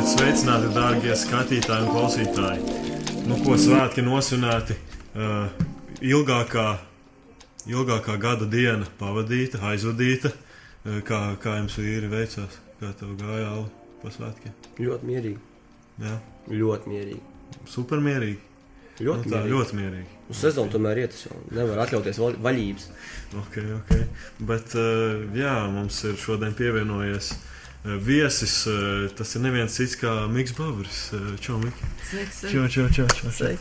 Esiet sveicināti, dārgie skatītāji un klausītāji. Nu, ko svētki nosvinēti? Uh, ilgākā, ilgākā gada diena pavadīta, aizvadīta. Uh, kā, kā jums vīri veicās? Kā tev gāja Alli pa svētkiem? Ļoti mierīgi. Jā, Ļoti mierīgi. supermierīgi. Ļoti, Nu, tā, mierīgi. ļoti mierīgi. Uz sezonu tomēr iet, jau nevaru atļauties vaļības. Ok, ok. Bet uh, jā, mums ir šodien pievienojies uh, viesis. Uh, tas ir neviens cits kā Mikls Bavris. Uh, Čau. Sveiks, Čau, čau, čau, čau, čau.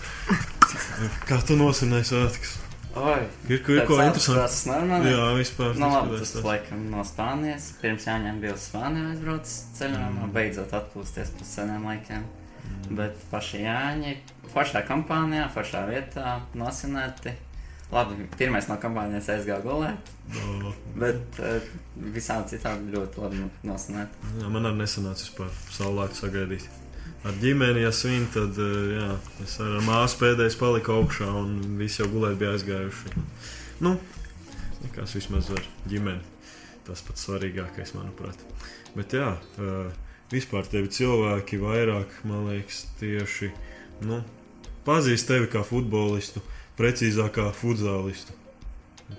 Kā tu nosvinēji svētkus? Oi, Ir, ir ko interesantu? Tas normāli. Jā, vispār. Nu, labi, tas tā. laikam no Spānijas. Pirms jāņem bija uz Spāniju aizbraucis ceļojumā, Mm. beidzot atpūsties pēc seniem laikiem. Bet paši Jāņi, foršā kompānijā, foršā vietā, nosinēti. Labi, pirmais no kompānijas aizgāja gulēt, O, bet uh, visādi citādi ļoti labi nosinēti. Jā, man arī nesanāca vispār saulēktu sagaidīt. Ar ģimeni, ja svin, tad uh, jā, es ar māsu pēdējais paliku augšā un visi jau gulēt bija aizgājuši. Nu, nekās vismaz ar ģimeni. Tas pats svarīgākais, manuprāt. Bet jā, uh, vispār tevi cilvēki vairāk, man liekas, tieši nu, pazīst tevi kā futbolistu, precīzāk kā futzālistu.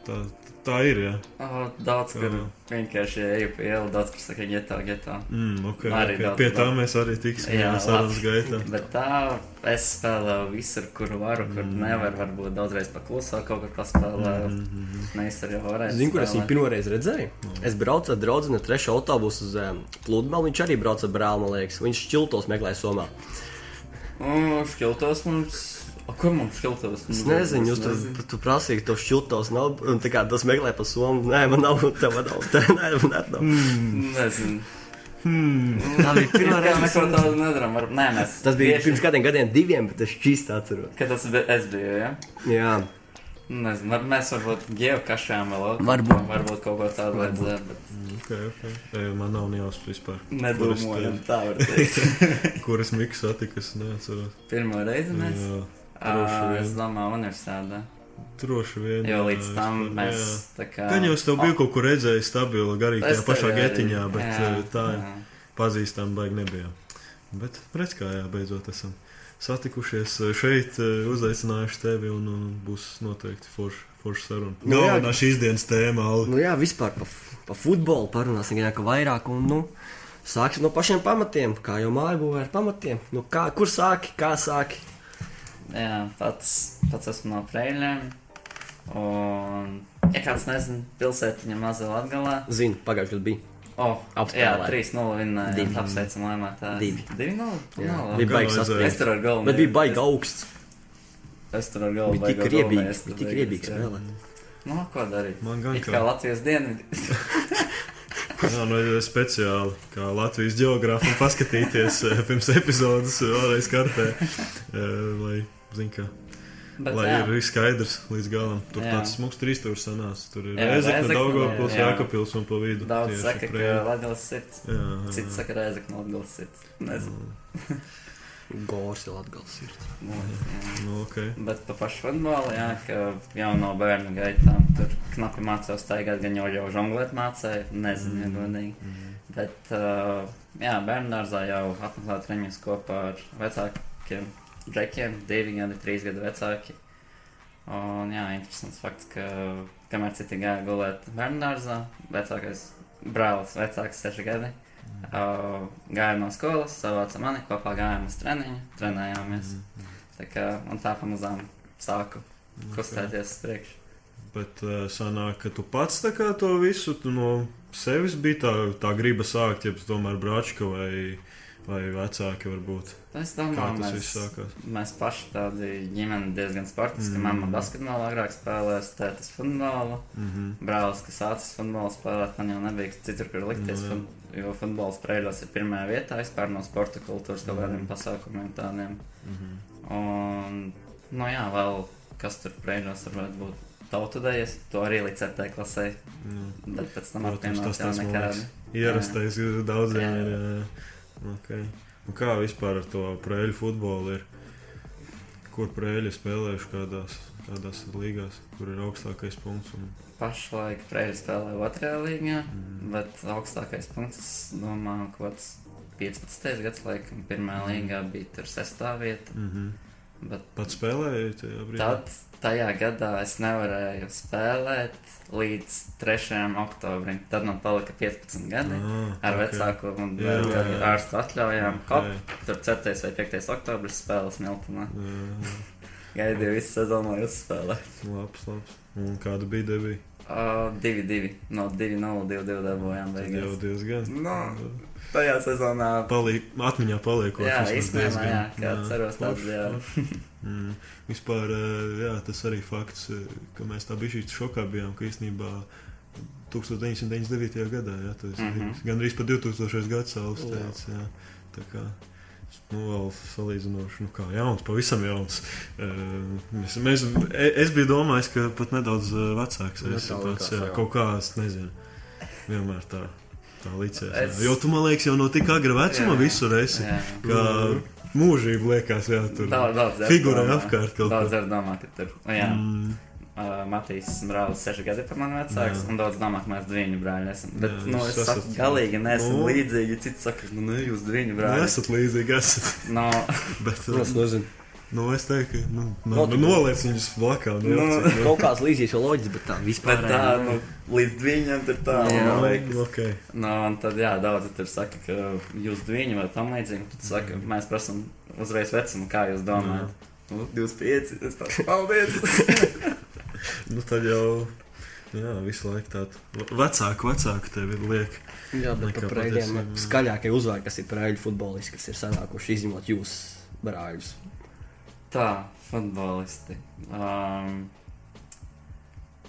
Tā, tā ir, jā. Oh, daudz, kur vienkārši eju pa ielu, daudz, kur saka, getā, getā. Mm, okay, Arī okay. daudz Pie tā mēs arī tiksim sarunas gaitā. Bet tā es spēlēju visur, kur varu, kur Mm. mm. nevaru. Varbūt daudzreiz paklusā kaut kur paspēlēju. Mm, mm, mm. Mēs arī varējām. Zinu, kur es viņu pirmoreiz redzēju. No. Es braucu ar draugu no trešā autobusu uz um, pludmali. Viņš arī brauca ar brāli, man liekas. Viņš šķiltos meklēja somā. Šķiltos mums. O, kur mums šķiltos? Es nezinu, jūs tur, tur prasījāt, ka to šķiltos nav. Un tā kā tas meklē pa somu. Nē, man nav, tev nav. Tā, nē, man nav. Nezinu. Hmm. Tā bija pirmā Pirmā reize. neko tādu nedaram. Var... Nē, mēs. Tas bija tieši- pirms kādiem gadiem, diviem, bet es šķīstu atceros. Kad tas bija, es biju, ja? Jā, Nezinu, var, mēs varbūt geokašām vēl. Varbūt. Varbūt kaut ko tādu vajadzēja, bet Okay, okay. Ej, Man nav jāsaka vispār. nedomājam tā, var teikt. Kuras miks satika, es neatceros. Pirmo reizi mēs. Jā, vien. Domāju, universitātē. droši vien. Jo jā, līdz tam vispār, mēs jā. kā. Gan jau es tev biju kaut kur redzējis stabilu, garīgi tajā pašā getiņā, bet jā, jā, tā jā. pazīstam baigi nebijām. Bet redz, kā jā, beidzot esam satikušies šeit, uzaicinājuši tevi un, un būs noteikti forša forš saruna. Nu jā. Galvenā šīs dienas tēma, nu jā, vispār par pa futbolu parunāsim, gan kā vairāk. Un, nu, sāksim no pašiem pamatiem, kā jau māja būvē ar pamatiem. Nu, kā, kur sāki, kā sāki? Pats, pats esmu no Preļiem. Un, ja kāds nezina, pilsētiņa mazā latgalā. Zinu, pagājušajā gadā bija. O, jā, Apspēlē. 3-0 vinnēja. Apsveicam lēmētāju. Divi. 2-0? Jā, Jā, bija baigs vajadzēja. Es saspringts. tur ar galvu. Bet bija baigi augsts. Es tur ar galvu. Bija tik galvenais, bija tik jā. spēlēt. Nu, ko darīt? Man gan It kā. Latvijas dienvidi. Jā, nu, ja speciāli kā Latvijas geogrāfam paskatīties eh, pirms epizodes vēlreiz kartē, eh, lai, zin kā, Bet, lai jā. ir skaidrs līdz galam. Tur Jā. tāds smuks trīstūrs sanāca. Tur ir Rezekne, Daugavpils, jā. Jākapils un pa vidu. Daudz tieši saka, ka Preļi. Latvijas sirds. Jā, jā, Cits saka, no Latvijas sirds. Nezinu. Gors ir sirds. Nu, jā. Nu, ok. Bet par pašu futbolu, jā, ka jau no bērnu gaitām tur knapi mācījos staigāt, gan jau jau žonglēt mācīju, nezinu, ja godīgi. Mm. Bet, uh, jā, bērnu dārzā jau apmeklēt treniņus kopā ar vecākiem džekiem, divi gadi, trīs gadi vecāki. Un, jā, interesants fakts, ka kamēr citi gāja gulēt bērnu dārzā, vecākais brālis, vecāks seši gadi, uh, gāja no skolas, savāca mani, kopā gājām uz treniņu, trenējāmies. Tā kā, un tā pamazām sāku kustēties uz priekšu. Bet uh, sanāk, ka tu pats tā kā to visu tu no sevis bija tā, tā griba sākt, ja tomēr brāčka vai, vai vecāki varbūt. Es domāju, tas viss sākās? mēs paši tādi ģimeni diezgan sportiski. Mm. Mm. Mamma basketbolu agrāk spēlēja, tētis futbolu. Mm -hmm. Brālis, kas sācis futbolu spēlēt, man jau nebija citur, kur likties. Nu, jā. jo futbols spēļos ir pirmajā vietā vispār no sporta kultūras kaut kādiem Mm. pasākumiem tādiem. Mm -hmm. Un, nu jā, vēl kas tur spēļos varētu būt. Tautudaļas, to arī līdz septē klasē, nu, bet pēc tam apvienot tas jau liekas ierastais ir daudziem. Jā. Ir, jā. Okay. Un kā vispār ar to prēļu futbolu ir? Kur prēļi spēlējuši kādās, kādās līgās, kur ir augstākais punkts? Un, Pašlaik Preļi spēlē otrajā līgā, mm, bet augstākais punkts, domāju, kaut kāds 15. gads, laikam, pirmā līgā bija tur sestā vieta. Mm -hmm. Bet Pats spēlēja tajā brīdī. tad, tajā gadā es nevarēju spēlēt līdz 3. oktobrim. Tad man palika 15 gadi. Ah, Ar ok. vecāku un jā. ārstu atļaujām. Ok. Hop, tur 4. vai 5. oktobris spēles Miltonā. Jā, Gaidīju visu sezonu, lai uzspēlētu. labs, labs. Un kāda bija debija? Uh, 2-2 no 2-0, 2-2 dabūjām jau diezgan. No, tajā sezonā. Paliek, atmiņā paliekot. Jā, īstenībā, jā, kā ceros, tāds, jā. Mm. Vispār, eh, jā, tas arī fakts, eh, ka mēs tā bijām šokā bijām, ka īstenībā 1999. gadā, jā, tas ir Mhm. gandrīz pa 2000. gadsimtu Jā. teica, jā. Tā kā, nu, vēl salīdzinoši, nu, kā jauns, pavisam jauns. Eh, Mēs, mēs, e- es biju domājis, ka pat nedaudz vecāks. Nu, Es tā tāds, jā. kaut kā, es nezinu, vienmēr tā. Tā līdzēs. Es-. Jo tu, man liekas, jau no tik agra vecuma Jā. visur esi. Jā. Kā mūžīgi liekas, jā, tur Daudz, daudz figūrē domā. apkārt kaut Daudz ko. arī domā, ka tur. Nu, jā, Mm, uh, Matīs Brālis, 6 gadi par mani vecāks, Jā. un daudz domā, ka mēs diviņu brāļi esam. Bet, Jā, nu, es esat- saku, galīgi neesam Nu. līdzīgi. Citi saka, nu, ne, jūs diviņu nu, brāļi. esat līdzīgi, esat. No, Bet, Nu, es nezinu. Nu, es teiktu, ka nu, nu, No, nu, noliec viņus blakā. Nu, Nu, Kaut kāds līdzīgs loģisks, bet tā vispār. bet tā, nu, līdz diviņam tur tā, Jā. man nu, liekas. okay. Nu, un tad, jā, daudzi tur saka, ka jūs diviņi vai tam līdzīgi. Tad saka, mēs prasām uzreiz vecumu, kā jūs domājat. Nu, 25, es tādu paldies. nu, tad jau jā, visu laiku tādu vecāku, vecāku tevi liek. Jā, bet par patiesībā. skaļākie uzvārdi, kas ir prēļu futbolisti, kas ir sanākuši izņemot jūs brāļus. Tā, futbolisti. Um,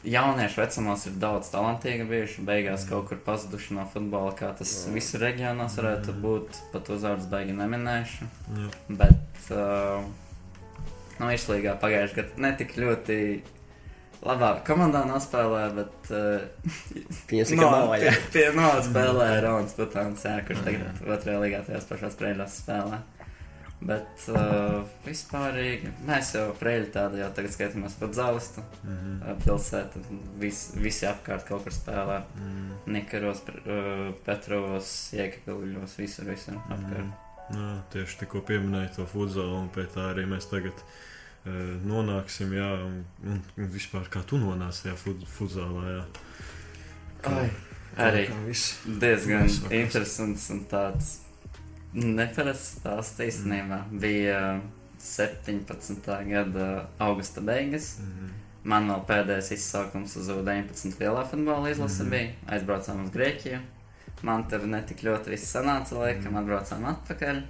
jauniešu vecumos ir daudz talantīgi bijuši. Beigās kaut kur pazuduši no futbola, kā tas Jā. visur reģionos varētu būt. Pat uzvārds baigi neminēšu. Jā. Bet, uh, nu, izslīgā pagājušajā gadā netik ļoti labā komandā nospēlēja, bet uh, Pieņemsim, ka nav, pie, pie no spēlēja Rauns Putāns, jā, kurš tagad otrajā līgā tajās pašās prēļos spēlē. Bet uh, vispārīgi mēs jau prēļi tādu jau tagad skatāmies pat zaustu Mhm. uh, pilsētu. Vis, visi apkārt kaut kur spēlē. Mm. Nikaros, Pr- uh, Petrovos, Jēkabīļos, visur, visur apkārt. Mhm. Jā, tieši tikko pieminēja to futbolu, un pie tā arī mēs tagad e, nonāksim. Jā, un, un, un vispār kā tu nonāci tajā fut, futbolā. Kā- Ai, arī kā viss. diezgan Viss sakās. interesants un tāds neparasts stāsts īstenībā. Bija 17. gada augusta beigas. Mhm. Man vēl pēdējais izsaukums uz U-19 lielā futbola izlase Mhm. bija. Aizbraucām uz Grieķiju. Man tur netik ļoti viss sanāca, laikam, Mhm. atbraucām atpakaļ.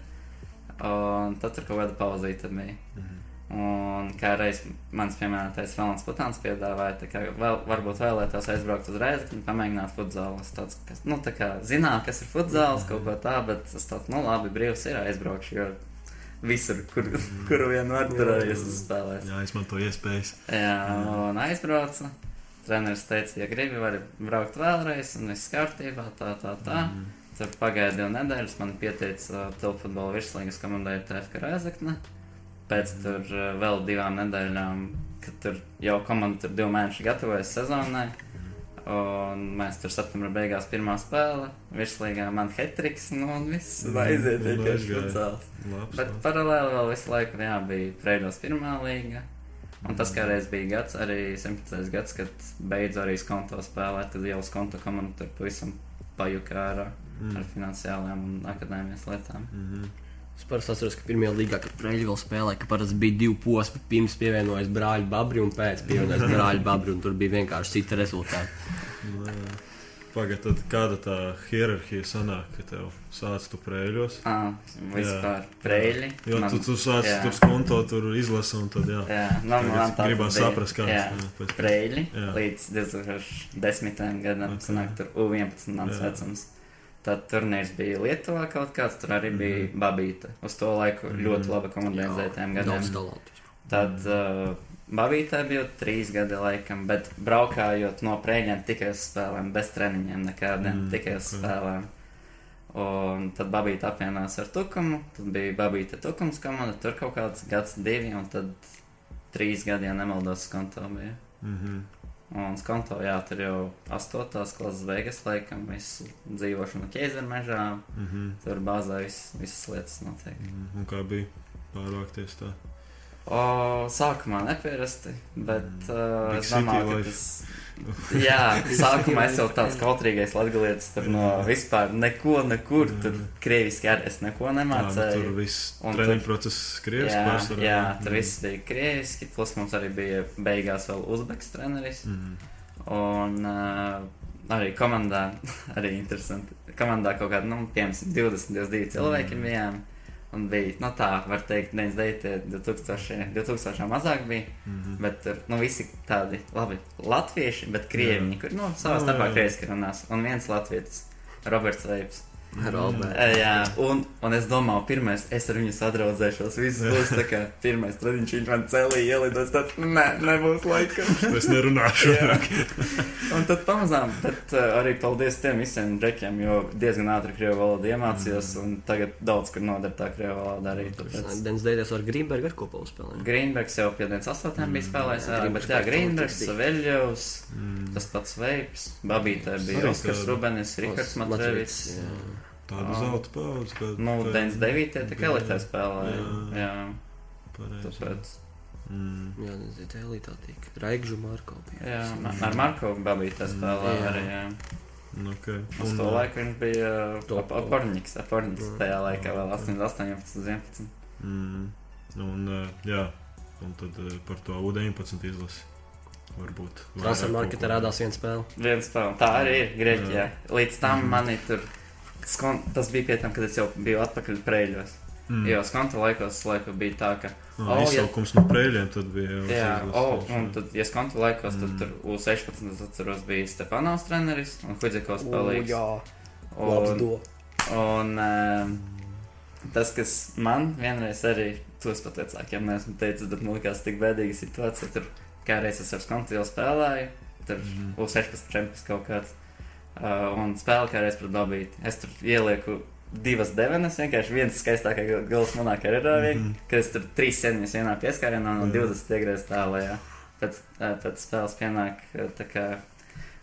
Un tad tur kaut kāda pauzīte bija. Mhm. Un kā reiz mans pieminētais Rolands Putāns piedāvāja, kā vēl, varbūt vēlētos aizbraukt uz Rēzekni, pamēģināt futbolu. Es tāds, kas, nu, tā kā zinām, kas ir futbols, kaut ko tā, bet es tāds, nu, labi, brīvs ir aizbraukšu, jo visur, kur, kur vien var, tur arī spēlējis. Jā, izmanto iespējas. Jā, un aizbraucu. Treneris teica, ja gribi, vari braukt vēlreiz, un viss kārtībā, tā, tā, tā. Mhm. Tur pagāja divi nedēļas, man pieteica uh, telefona virslīgas komandai TFK Rēzekne. Pēc tur uh, vēl divām nedēļām, kad tur jau komanda tur divu mēnešu gatavojas sezonai. Un mēs tur septembrī beigās pirmā spēle, virslīgā man hetriks, nu un viss Mm, aiziet vienkārši. Labs, Bet paralēli vēl visu laiku, jā, bija Preiļos pirmā līga. Un tas kādreiz bija gads, arī 17. gads, kad beidzu arī skonto spēlēt, kad jau skonto komanda tur pavisam pajuka ārā Mm. ar finansiālām un akadēmijas lietām. Mhm. Es parasti atceros, ka pirmajā līgā, kad Prēļi vēl spēlēja, ka parasti bija divi posmi. Pirms pievienojas brāļa Babri un pēc pievienojas brāļa Babri, un tur bija vienkārši cita rezultāti. Nu, jā. Pagaid, tad kāda tā hierarhija sanāk, ka tev sāc tu prēļos? Ah, vispār Preiļi. Jo man- tu, tu sāc jā. tur skonto, tur izlasi un tad jā. Jā, man Tagad tā gribās saprast, kāds Jā. jā, pēc- Preļi Jā. līdz 2010. gadam, sanāk, tur U11 mans Jā. Tad turnīrs bija Lietuvā kaut kāds, tur arī bija Mhm. Babīta. Uz to laiku Mhm. ļoti labi komandētiem gadiem. Daudz talantu. Tad uh, Babītē bija trīs gadi laikam, bet braukājot no prēļiem tikai uz spēlēm, bez treniņiem nekādiem, Mm, mm, tikai uz ok. spēlēm. Un tad Babīta apvienojās ar Tukumu, tad bija Babīta Tukums komanda, tur kaut kāds gads divi, un tad trīs gadi, ja nemaldos, konto bija. Mhm. Un skonto, jā, tur jau 8. klases beigas, laikam, visu dzīvošanu ķēzermežā. Mm -hmm. Tur bāzē viss, visas lietas notiek. Un kā bija pārvākties tā? O, sākumā nepierasti, bet uh, Big es domāju, ka life. tas. Jā, sākumā es jau tāds kautrīgais latgalietis, tur no vispār neko, nekur, tur krieviski arī es neko Jā, nemācēju. tur viss treniņu process krievis Jā, pārsvarā. jā, tur viss bija krieviski, plus mums arī bija beigās vēl uzbeks treneris. Mm. Un uh, arī komandā, arī interesanti. Komandā kaut kāda, nu, piemēram, 20, 22 cilvēki Mm. bijām. Un bija, nu tā, var teikt, 99, 2000, 2000 mazāk bija. Mm. Bet tur, nu, visi tādi, labi, latvieši, bet krieviņi, kur, nu, savā Nu, starpā krieviski runās. Un viens latvietis, Roberts Veips. Robert. E, Jā, un, un es domāju, pirmais, es ar viņu sadraudzēšos. Viss būs tā kā pirmais treniņš, viņš man celī ielidos. Tad, nē, nebūs laika. Es nerunāšu. Un tad pamazām, bet uh, arī paldies tiem visiem džekiem, jo diezgan ātri krievu valodu iemācījos. Un tagad daudz kur noder tā krievu valoda arī. Tāpēc. Dens Deidies ar Grīmbergu ar kopā uzspēlēja. Greenbergs jau pie 98 bija spēlējis, jā, bet jā, tam Saveļovs, Mm. tas pats Veips, Babītē bija Oskars. Rubenis, Rihards Matrevics. Tāda zelta paudze. kā- Nu, kā- 99. tā kā bija. elitē spēlēja. Jā. Jā, Pareizi. tāpēc. Mm. Jā, nezinu, tā elitā tīk. Raigžu Marko bija. Jā, ar Marko Babītē spēlēja Jā. arī. Jā. Nu, Okay. Uz to laiku viņš bija Top. aporņiks, aporņiks Mm. tajā laikā vēl 8, 18, 11. Mm. Un, uh, jā, un tad uh, par to U19 izlasi. Varbūt. kaut ko- rādās viena spēle. Viens spēle. Tā arī ir Grieķijā. Līdz tam Mhm. mani tur. Skon, tas bija pie tam, kad es jau biju atpakaļ Prēļos. Mm. Jo skonta laikos laiku bija tā, ka, Ah, O, jā. izsaukums no prēļiem tad bija jau. jā, izlases o, tieši, un tad, ja skonta laikos, tad Mm. tur U16 es atceros bija Stepanovs treneris un Hudzikovs spēlējis. jā, Un, un um, tas, kas man vienreiz arī, tos pat vecākiem neesmu teicis, bet man likās tik bēdīga situācija, tur kādreiz es ar skonta jau spēlēju, tur Mhm. U16 čempions kaut kāds. Uh, un spēlē kā reiz pret Dabīti. Es tur ielieku divas devenas, vienkārši viens skaistākais gals manā karjerā, mm. -hmm. kad es tur trīs sēņas vienā pieskārienā un Jā. 20 iegriezt tālajā. Pēc, uh, pēc spēles pienāk uh, tā kā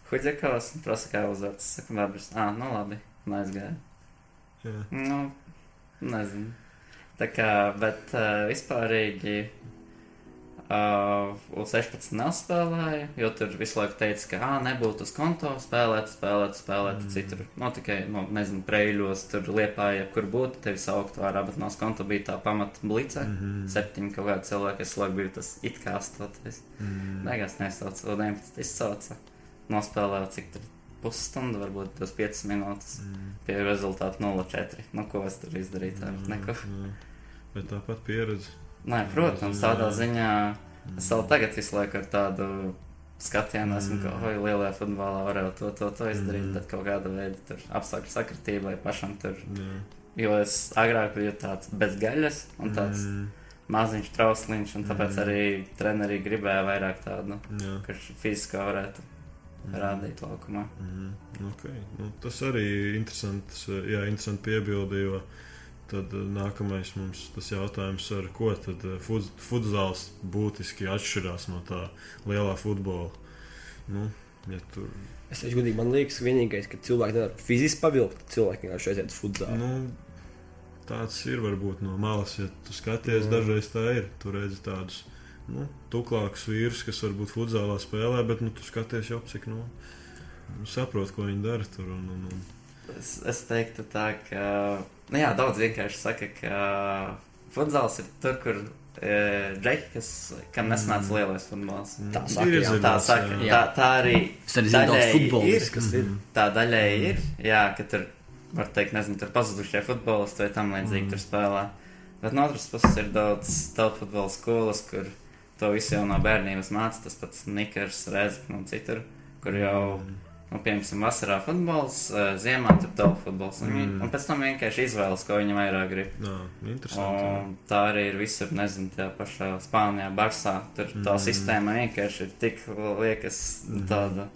Huģekovs un prasa, kā uzvārds. Saka, labi, ah, nu labi, un aizgāja. Jā. Nu, nezinu. Tā kā, bet uh, vispārīgi uh, U16 nespēlēja, jo tur visu laiku teica, ka, ah, nebūtu uz konto, spēlēt, spēlēt, spēlēt mm. citur. Nu, tikai, nu, nezinu, preļos, tur liepāja, kur būtu, tevi saukt vārā, bet no konta bija tā pamata blice. Mm. Mhm. Septiņi kaut kādi cilvēki, es laiku biju tas it kā astotais. Mm. Beigās nesauca, vēl 11 izsauca. Nospēlēju cik tur pusstundu, varbūt 25 minūtes. Mm. Pie rezultātu 0,4. Nu, ko es tur izdarīju? Tā, neko. Jā. Bet tāpat pieredze. Nē, protams, tādā ziņā Mm. es vēl tagad visu laiku ar tādu skatienu esmu, ka, Mm. oi, lielajā futbolā varēja to, to, to izdarīt, Mm. bet kaut kāda veida apstākļu sakritība vai pašam tur. Jā. Jo es agrāk biju tāds bez gaļas un tāds mm. Mm. maziņš trausliņš, un tāpēc Mm. arī treneri gribēja vairāk tādu, Jā. kurš fiziski varētu rādīt laukumā. Mm. Okay. Nu, tas arī ir interesants, jā, interesanti piebildi, jo tad eh, nākamais mums tas jautājums, ar ko tad eh, fut- futzāls būtiski atšķirās no tā lielā futbola. Nu, ja tur, Es teicu, godīgi, man liekas, vienīgais, ka cilvēki nevar fiziski pavilkt, cilvēki vienkārši aiziet uz futbolu. nu, tāds ir varbūt no malas, ja tu skaties, Jā. dažreiz tā ir. Tu redzi tādus nu, tuklākus vīrus, kas varbūt futzālā spēlē, bet nu, tu skaties jau cik nu, saproti, ko viņi dara tur. Un, un, un, Es, es teiktu tā, ka nu jā, daudz vienkārši saka, ka futbols ir tur, kur e, džeki, kas, kam nesanāca Mm. lielais futbols. Tā Ir saka, jā. Tā, saka, jā. tā, tā arī daļēji ir. kas ir. Mhm. Tā daļēji ir, jā, ka tur var teikt, nezinu, tur pazudušie futbolisti vai tam līdzīgi Mm. tur spēlē. Bet no otras puses ir daudz telpfutbola skolas, kur to visu jau no bērnības māca, tas pats Nikers, Rezek un citur, kur jau, nu, piemēram, vasarā futbols, ziemā tur telpfutbols. Un, Mm. mm. un pēc tam vienkārši izvēlas, ko viņi vairāk grib. Jā, interesanti. Un tā arī ir visur, nezinu, tajā pašā Spānijā, Barsā. Tur tā Mm. sistēma vienkārši ir tik liekas Mhm. tāda,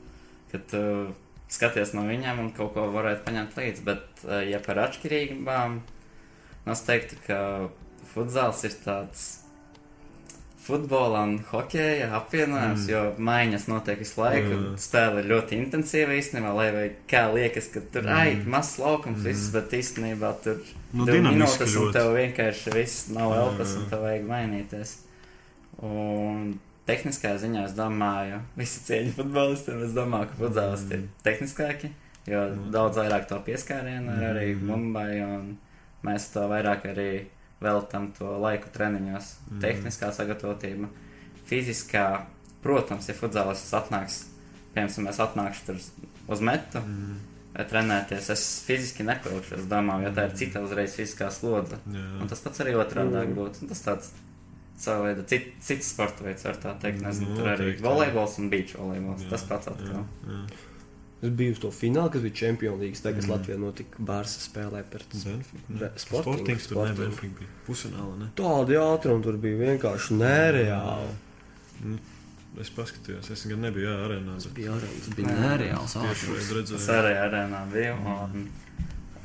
ka tu skaties no viņiem un kaut ko varētu paņemt līdzi. Bet, ja par atšķirībām, es teiktu, ka futzāls ir tāds futbolā un hokeja apvienojums, Mm. mm. jo maiņas notiek visu laiku. Mm. Spēle ir ļoti intensīva īstenībā, lai kā liekas, ka tur Mm. mm. ai, mazs laukums, Mm. mm. viss, bet īstenībā tur Nu, dinamiski minūtes un tev vienkārši viss nav elpas un tev vajag mainīties. Un tehniskā ziņā es domāju, visi cieņi futbolistiem, es domāju, ka futbolisti ir tehniskāki, jo Mm. daudz vairāk to pieskārienu ir arī Mhm. Mumbai un mēs to vairāk arī veltam to laiku treniņos. Mhm. Tehniskā sagatavotība, fiziskā, protams, ja futbolists atnāks, piemēram, mēs atnākšu tur uz metu, Mm, vai trenēties, es fiziski nepilkšu, es domāju, jo tā ir cita uzreiz fiziskā slodze. jā. Un tas pats arī otrādi Mm. būtu. Un Tas tāds savu veidu cit, cits sporta veids, var tā teikt. Nezinu, Nu, tur arī volejbols un beach volejbols. Jā, Tas pats atkal. jā, jā. Es biju uz to finālu, kas bija Champions League. Tagad Mm. mm. Latvijā notika Bārsa spēlē pret Sporting, Sportings tur bija pusfināla, ne? tādu ātrumu. Tur bija vienkārši nereāli. Nu, Es paskatījos, es gan nebiju jā, arēnā, Tas bet bija, arī- tas bija nereāls ātrums. vajag Es arī arēnā biju. Un,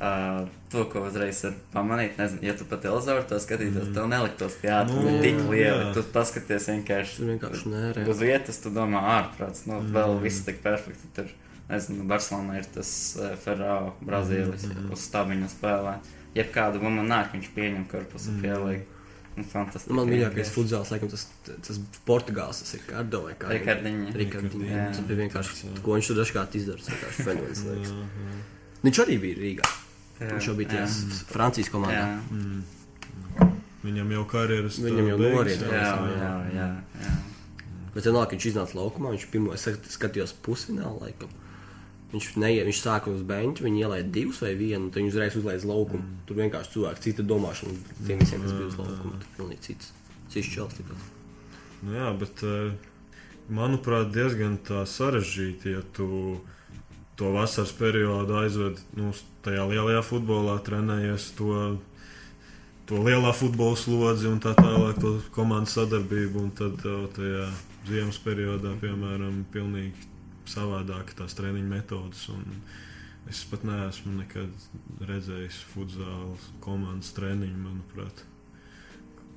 uh, to, ko uzreiz pamanīt, nezinu, ja tu pa televizoru to skatītos, Mm. mm. tev neliktos, ka ātrumi Nu, ir tik lieli. jā. Tu paskaties vienkārši Tas vienkārši nereāli. uz vietas, tu domā, ārprāts, nu, Mm. vēl viss tik perfekti. Tur, nezinu, Barcelonā ir tas uh, Ferrao, Brazīlijas, Mm, mm. uz stabiņa spēlē. Jebkādu bumbu nāk, viņš pieņem korpusu Mm. pieliek. Nu, fantastiski. Man mīļākais futzāls, laikam, tas, tas Portugāls, tas ir Ricardo vai kā. Rikardiņa. Jā. Tas bija vienkārši, ko viņš tur dažkārt izdara. Tas vienkārši fenomens. Jā, liekas. jā. Viņš arī bija Rīgā. Jā, Viņš jau bija tajā jā. Francijas komandā. Jā, Mm. Viņam jau karjeras Viņam jau beigas, noriet, jā, jā, jā, jā. Bet vienalga, viņš iznāca laukumā, viņš pirmo es skat- skatījos pusfinālu laikam. Viņš, neie, viņš sāka uz beņķa, viņi ielaida divus vai vienu, tad viņš uzreiz uzlaiž laukumu. Mm. Tur vienkārši cilvēks, cita domāšana tiem visiem, kas bija uz laukuma. Tur pilnīgi cits. Cits čels. Nu, jā, bet eh, manuprāt, diezgan tā sarežģīti, ja tu to vasaras periodu aizved nu, tajā lielajā futbolā, trenējies to, to lielā futbola slodzi un tā tālāk, to komandas sadarbību, un tad eh, tajā ziemas periodā, piemēram, pilnīgi savādāk tās treniņu metodas. Es pat neesmu nekad redzējis futbola komandas treniņu, manuprāt.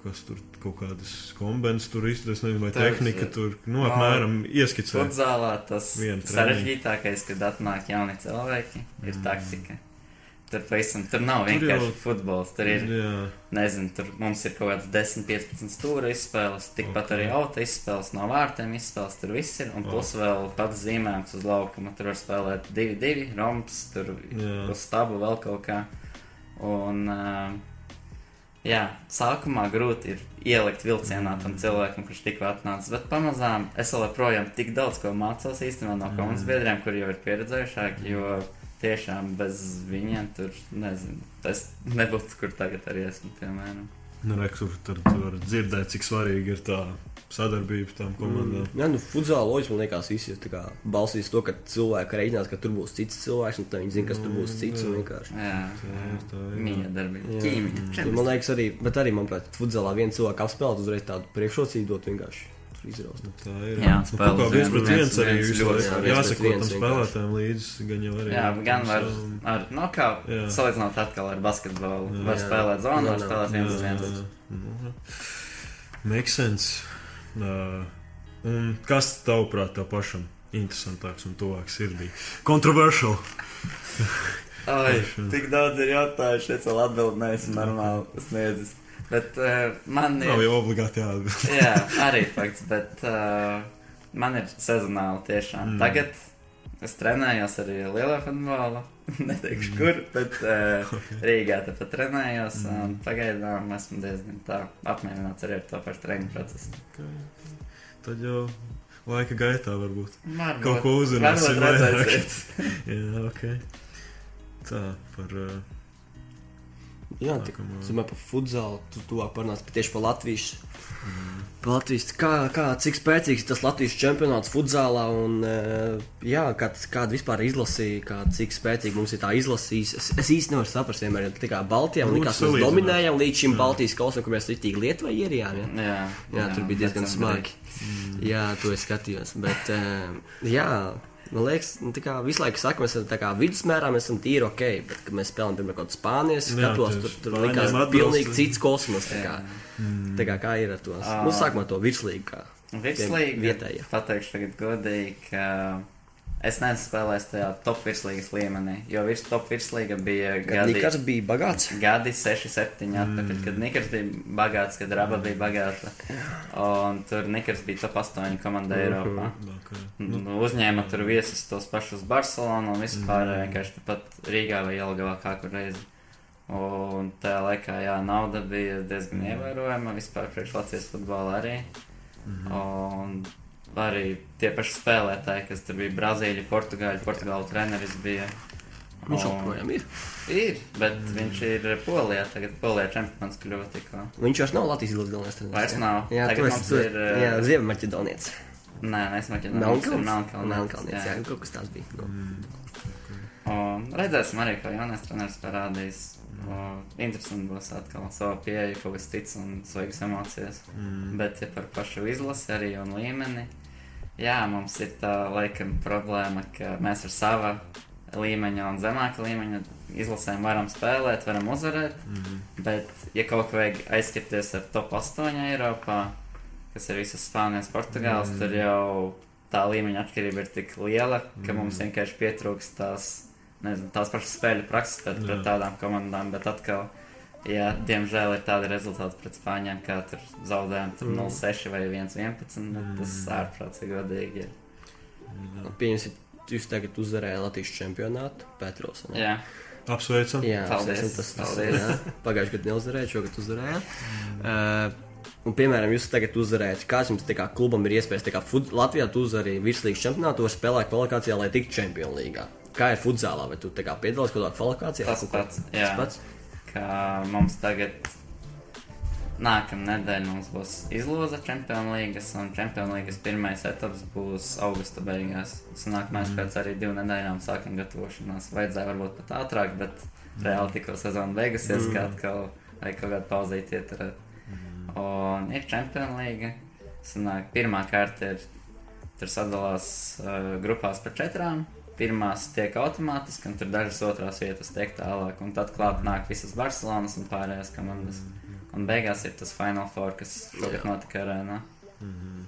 Kas tur kaut kādas kombinācijas tur izdarīs, nezinu, vai Tas, tehnika eh, tur, nu, no, apmēram ieskicē. Futzālā tas Vienu treniņu. sarežģītākais, kad atnāk jauni cilvēki, ir Mm. taktika. Tur, pavisam, tur nav Tur vienkārši jau- futbols. Tur ir, Jā, nezinu, tur mums ir kaut kāds 10, 15 stūra izspēles, tikpat Ok. arī auto izspēles, no vārtiem izspēles, tur viss ir. Un plus vēl pats zīmējums uz laukuma. Tur var spēlēt 2-2, romps, tur jā. uz stabu vēl kaut kā. Un, uh, jā, sākumā grūti ir ielikt vilcienā tam cilvēkam, kurš tikko atnācis. Bet pamazām es joprojām tik daudz ko mācos īstenībā no komandas Mm. biedriem, kuri jau ir pieredzējušāki. Jo tiešām bez viņiem tur nezinu. Es nebūtu, kur tagad arī esmu. Piemēram. Nu, re, tur, var dzirdēt, cik svarīgi ir tā sadarbība tām komandām. Jā, nu, futzāla loģiski man liekas, visi ir tā kā balstīs to, ka cilvēki reiķinās, ka tur būs cits cilvēks, un tad viņi zina, kas tur būs cits. un vienkārši. Jā, Tā ir tā, jā. Jā. Nu, Man liekas, arī, bet arī, manuprāt, futzālā viens cilvēks apspēlēt uzreiz tādu priekšrocību dot vienkārši izraust. Tā ir. Jā, nu, spēle kaut kā viens pret viens- arī jāsako tam spēlētājiem līdzi, gan jau arī. Jā, gan var, ar, no kā Jā. salīdzinot atkal ar basketbolu. Jā. Var Jā. spēlēt zonu, var spēlēt viens uz viens. Nu, Makes sense. Uh, un kas tavuprāt tev pašam interesantāks un tuvāks sirdī? Controversial. Ai, tik daudz ir jautājumu, šeit vēl atbild neesmu normāli sniedzis. Bet uh, man ir. Nav jau obligāti jāatbild. Jā, arī fakts, bet uh, man ir sezonāli tiešām. Mm. Mm. Tagad es trenējos arī lielā futbolā. Neteikšu, kur, bet uh, Rīgā tāpat trenējos. Mm. Un pagaidām esmu diezgan tā apmierināts arī ar to pašu treniņu procesu. Tad jau laika gaitā varbūt Varbūt, kaut ko uzzināsim. Jā, ok. Tā par. Uh, Jā, es domāju, par futzālu tu tuvāk parunās tieši par Latvijas. Mm. Par Latvijas kā, kā, cik spēcīgs ir tas Latvijas čempionāts futzālā un eh, jā, kā, kāda vispār izlasīja, kā, cik spēcīgi mums ir tā izlasījis. Es, es īsti nevaru saprast, vienmēr ir tā kā Baltijā, un likās, mēs dominējam līdz šim Jā. Baltijas kausam, kur mēs ritīgi Lietuvai ierijām. Ja? Jā, Jā, tur bija diezgan smagi. Mm. Jā, to es skatījos. Bet, eh, jā, Man liekas, nu, kā visu laiku saka, mēs esam tā kā vidusmērā, mēs esam tīri ok, bet, kad mēs spēlējam, piemēram, kaut kādu spānijas, skatos, tur, tur likās pilnīgi cits kosmos. Tā kā, Mm. tā kā, kā ir ar to? Ā. Nu, sākumā to virslīgu kā. Virslīga. Vietējā. Pateikšu tagad godīgi, ka es neesmu spēlējis tajā top virslīgas līmenī, jo virs top virslīga bija gadi, Nikas bija bagāts. gadi 6, 7 atpakaļ, kad Nikars bija bagāts, kad Raba bija bagāta. Un tur Nikars bija top 8 komanda Eiropā. Okay. Nu, uzņēma tur viesus tos pašus Barcelonu un vispār mm. vienkārši tāpat Rīgā vai Jelgavā kā kur reizi. Un tajā laikā, jā, nauda bija diezgan ievērojama vispār priekš Latvijas futbola arī. Mm. Un arī tie paši spēlētāji, kas tur bija Brazīļi, Portugāļi, Portugāla treneris bija. Viņš joprojām ir. Ir, bet mm. viņš ir Polijā, tagad Polijā čempions kļuva tikko. Viņš vairs nav Latvijas izlases galvenais treneris. Vairs nav. Jā, Tagad tu mums tur. ir, Jā, Ziemeļmaķedonietis. Nē, es Melnkalns. Melnkalnis. Melnkalnietis, jā, kaut kas tāds bija. Nu. Un redzēsim arī, ko jaunais treneris parādīs. Un Interesanti būs atkal savā pieeja, kaut kas cits un svaigas emocijas. Mm. Bet, ja par pašu izlasi arī un līmeni, jā, mums ir tā laikam problēma, ka mēs ar sava līmeņa un zemāka līmeņa izlasēm varam spēlēt, varam uzvarēt. Mm. Bet, ja kaut kā vajag aizskipties ar top 8 Eiropā, kas ir visas Spānijas, Portugāles, Mm. mm. tur jau tā līmeņa atšķirība ir tik liela, ka Mm. mm. mums vienkārši pietrūkst tās, nezinu, tās pašas spēļu prakses pret, pret tādām komandām. Bet atkal, ja diemžēl ir tādi rezultāti pret Spāņiem, kā tur zaudējām tur Mm. 0-6 vai 1-11, mm. tas Mm. ārprātīgi godīgi ir. Jā. Pieņemsim, jūs tagad uzvarējāt Latvijas čempionātu Petros. ne? Jā, Apsveicam. Jā, Paldies, tas, tas paldies. jā. Pagājušajā gadā neuzvarējāt, šogad uzvarējāt. Uh, un, piemēram, jūs tagad uzvarējat, kāds jums kā klubam ir iespējas, kā fut, Latvijā tu uzvari virslīgas čempionātu, var spēlēt kvalifikācijā, lai tiktu čempionu līgā. Kā ir futzālā, vai tu kā piedalies kaut kādā kvalifikācijā? Tas pats, jā. Tas pats? Ka mums tagad nākamā nedēļa mums būs izloze Champions League, un Champions League pirmais etaps būs augusta beigās. Sanāk, mēs pēc arī divu nedēļām sākam gatavošanās. Vajadzēja varbūt pat ātrāk, bet reāli tikko sezona beigusies, Mm. kā atkal vai kaut kāda pauzīt ieturēt. Un ir Champions League. Sanāk, pirmā kārta ir, tur sadalās uh, grupās par četrām. Pirmās tiek automātiski, un tur dažas otrās vietas tiek tālāk. Un tad klāt nāk visas Barcelonas un pārējās komandas. Un beigās ir tas Final Four, kas Jā. notika arēnā. Mhm.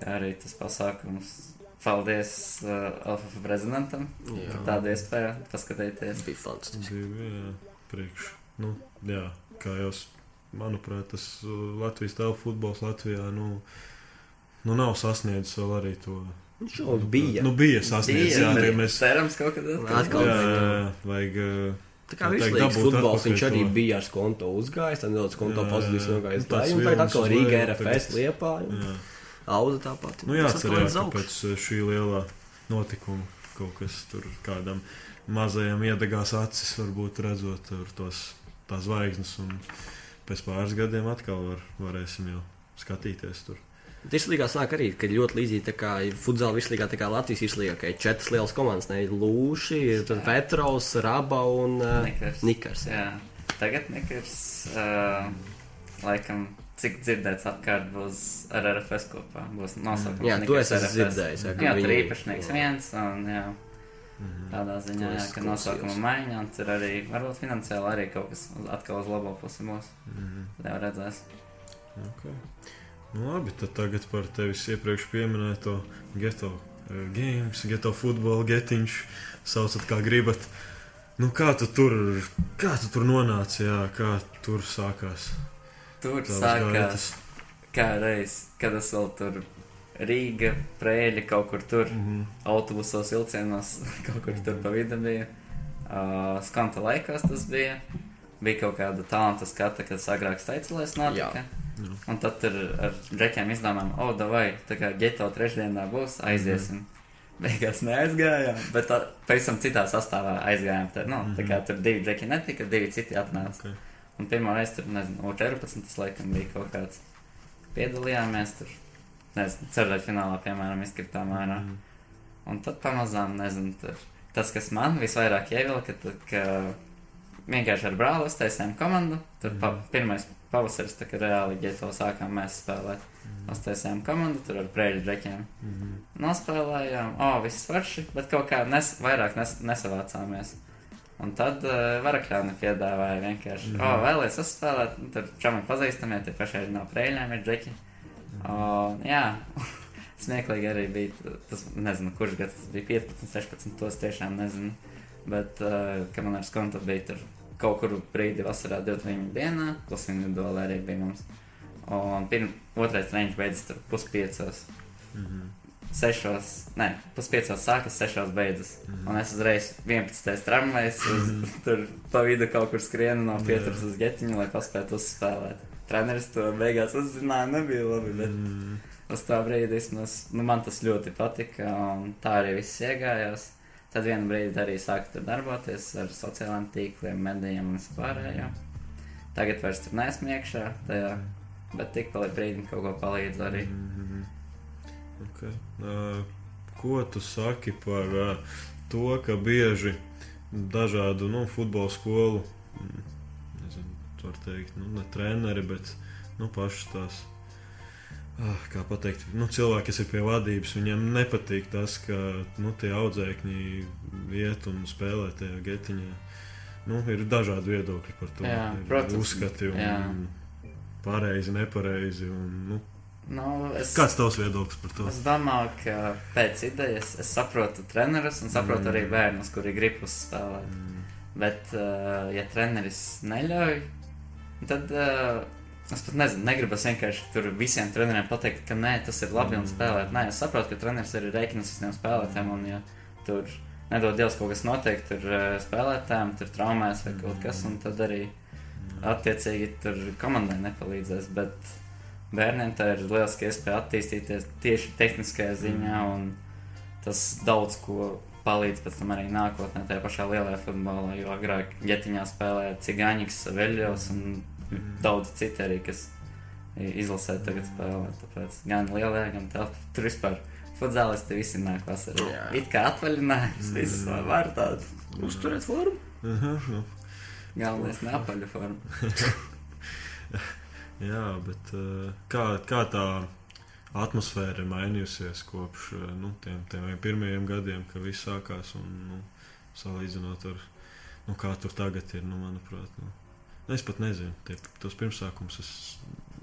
Kā arī tas pasākums. Paldies uh, LFF prezidentam par tādu iespēju paskatīties. Bija fantastiski. Jā, priekš. Nu, jā, kā jau, s- manuprāt, tas uh, Latvijas tēlu futbols Latvijā, nu, nu nav sasniedzis vēl arī to. Viņš jau bija. Nu, bija sasniedzis, jā, Bija, tie mēs. cerams, kaut kad atkal. Atkal. Jā, jā, vajag. uh, Tā kā tā virslīgas dabūt futbols, viņš arī bija ar skonto uzgājis, tad nedaudz konto Jā, jā, pozitīvs jā. nogājis. Nu, Tā, tagad atkal Rīga RFS liepā. Auda tāpat. Nu, Tas jācer, atkal jā, iet uz ka pēc uh, šī lielā notikuma kaut kas tur kādam mazajam iedegās acis, varbūt redzot tur tos tās zvaigznes, un pēc pāris gadiem atkal var, varēsim jau skatīties tur. Virslīgā sāk arī, ka ļoti līdzīgi tā kā futzāla virslīgā, tā kā Latvijas virslīgā, ka ir četras lielas komandas, ne ir Lūši, ir tad Petrovs, Raba un uh, Nikars. Nikars. jā. Jā, tagad Nikars, uh, laikam, cik dzirdēts apkārt būs ar RFS kopā. Būs nosaukums. Jā, Nikars esmu RFS. dzirdējis. Jā, ka Jā, tur īpašnieks viens, un jā, Mhm. tādā ziņā, To jā, es ka nosaukuma maiņa, un tur arī varbūt finansiāli arī kaut kas atkal uz labo pusi būs. Mhm. Tad jau redzēs. Okay. Nu, labi, tad tagad par tevis iepriekš pieminēto geto uh, games, geto futbolu, getiņš, saucat kā gribat. Nu, kā tu tur, kā tu tur nonāci, jā, kā tur sākās? Tur sākās gaitas? kā reiz, kad es vēl tur Rīga, Prēļi kaut kur tur. Mhm. autobusos, vilcienos, kaut kur tur pa vidu bija. Uh, skanta laikos tas bija. Bija kaut kāda talanta skata, kad agrāk steigts notika. Jā. Un tad tur ar džekiem izdomājām, o, oh, vai tā kā geto trešdienā būs, aiziesim. Beigās neaizgājām, bet tā, pavisam citā sastāvā aizgājām. Tad, nu, tā kā tur divi džeki netika, divi citi atnāca. Okay. Un pirmā reize tur, nezinu, U14 tas laikam bija kaut kāds. Piedalījāmies tur, nezinu, ceļot finālā, piemēram, izkritām ārā. Mhm. Un tad pamazām, nezinu, tur, tas, kas man visvairāk ievilka, tad, ka vienkārši ar brāli uztaisījām komandu. Tur pa, pirmais pavasaris, tā kā reāli ģeto sākām mēs spēlēt. Uztaisījām komandu, tur ar brēļu džekiem. Mhm. Nospēlējām, o, oh, viss svarši, bet kaut kā nes, vairāk nes, nesavācāmies. Un tad uh, Varakļāni piedāvāja vienkārši, Mhm. o, oh, vēlēs uzspēlēt, nu, tur čami pazīstamie, tie paši arī no prēļiem ir džeki. O, jā, smieklīgi arī bija, tas, nezinu, kurš gads tas bija, 15, 16, tos tiešām nezinu. Bet, uh, kad man ar skontu bija tur kaut kur brīdi vasarā 29 dienā, tas individuāli arī bija mums. Un pirm, otrais treniņš beidzas tur puspiecos. Mhm. Sešos, nē, puspiecos sākas, sešos beidzas. Un es uzreiz 11. tramvajs, uz, tur pa vidu kaut kur skrienu no pieturas uz getiņu, lai paspētu uzspēlēt. Treneris to beigās uzzināja, nebija labi, bet Mhm. uz tā brīdi vismaz, nu, man tas ļoti patika, un tā arī viss iegājās. Tad vienā brīdī arī sāku tur darboties ar sociālajiem tīkliem, medijiem un vispārējo. Tagad vairs tur neesmu iekšā, tajā, bet tik pa brīdim kaut ko palīdz arī. Mhm. Okay. Uh, ko tu saki par uh, to, ka bieži dažādu nu, futbola skolu, mm, nezinu, var teikt, nu, ne treneri, bet nu, pašas tās. Ah, Kā pateikt, nu, cilvēki, kas ir pie vadības, viņiem nepatīk tas, ka nu, tie audzēkņi iet un spēlē tajā getiņā. Nu, ir dažādi viedokļi par to. Jā, ir protams, uzskati un jā. pareizi, nepareizi. Un, nu, Nu, es, kāds tavs viedoklis par to? Es domāju, ka pēc idejas es saprotu trenerus un saprotu Mm. arī bērnus, kuri grib uzspēlēt. Mm. Bet, uh, ja treneris neļauj, tad uh, es pat nezinu, negribu vienkārši tur visiem treneriem pateikt, ka nē, tas ir labi un Mm. spēlēt. Nē, es saprotu, ka treneris arī rēķinas uz tiem spēlētājiem, un ja tur nedod Dievs kaut kas notiek, tur uh, spēlētājiem, tur traumēs vai kaut kas, un tad arī attiecīgi tur komandai nepalīdzēs. Bet bērniem tā ir lieliski iespēja attīstīties tieši tehniskajā ziņā, un tas daudz ko palīdz pēc tam arī nākotnē, tajā pašā lielajā futbolā. Jo agrāk ģetiņā spēlēja Cigāņiks, Veļļos un daudz citi arī, kas izlasē tagad spēlē. Tāpēc gan lielajā, gan tā, tur vispār. Futzālisti visi nāk vasarā. Jā. It kā atvaļinājums, viss Mm. var tādu. Uzturēt formu. Nu, Galvenais neapaļu formu. jā, bet uh, kā, kā tā atmosfēra ir mainījusies kopš uh, nu, tiem, tiem pirmajiem gadiem, kad viss sākās un nu, salīdzinot ar nu, kā tur tagad ir, nu, manuprāt. Nu. Es pat nezinu, tie, tos pirmsākumus es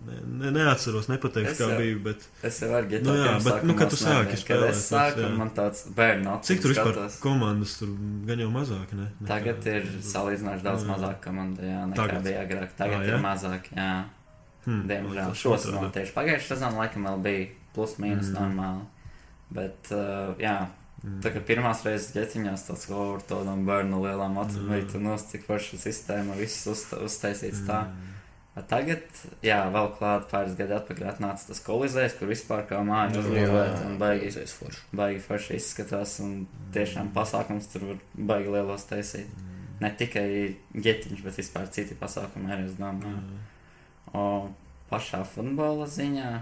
ne, ne, neatceros, nepateikšu, Es kā jau- bija. Bet Es jau varu Nu jā, bet, nu, kad tu sāki spēlēt, es sāku, jā. man tāds bērnu acīs cik tur vispār skatās. komandas tur gan jau mazāk? Ne? Nekā- Tagad ir salīdzinoši daudz Jā. mazāk komandu, jā, nekā Tagad? Bija agrāk. Tagad Ā, ir jā? mazāk, jā. Hmm, Diemžēl šo sezonu tieši pagājušajā sezonā laikam vēl bija plus mīnus Mm. mm. normāli. Bet, uh, jā, Mm. tā kā pirmās reizes ģeciņās tāds kaut ar tādām bērnu lielām acīm, Mm. vai tu nos, cik forša sistēma, viss uzta, uztaisīts tā. Mm. Bet Tagad, jā, vēl klāt pāris gadi atpakaļ atnāca tas kolizējs, kur vispār kā māja uzbūvēta un baigi foršu. baigi forši izskatās, un tiešām pasākums tur var baigi lielos taisīt. Ne tikai ģetiņš, bet vispār citi pasākumi arī, es domāju. O pašā futbola ziņā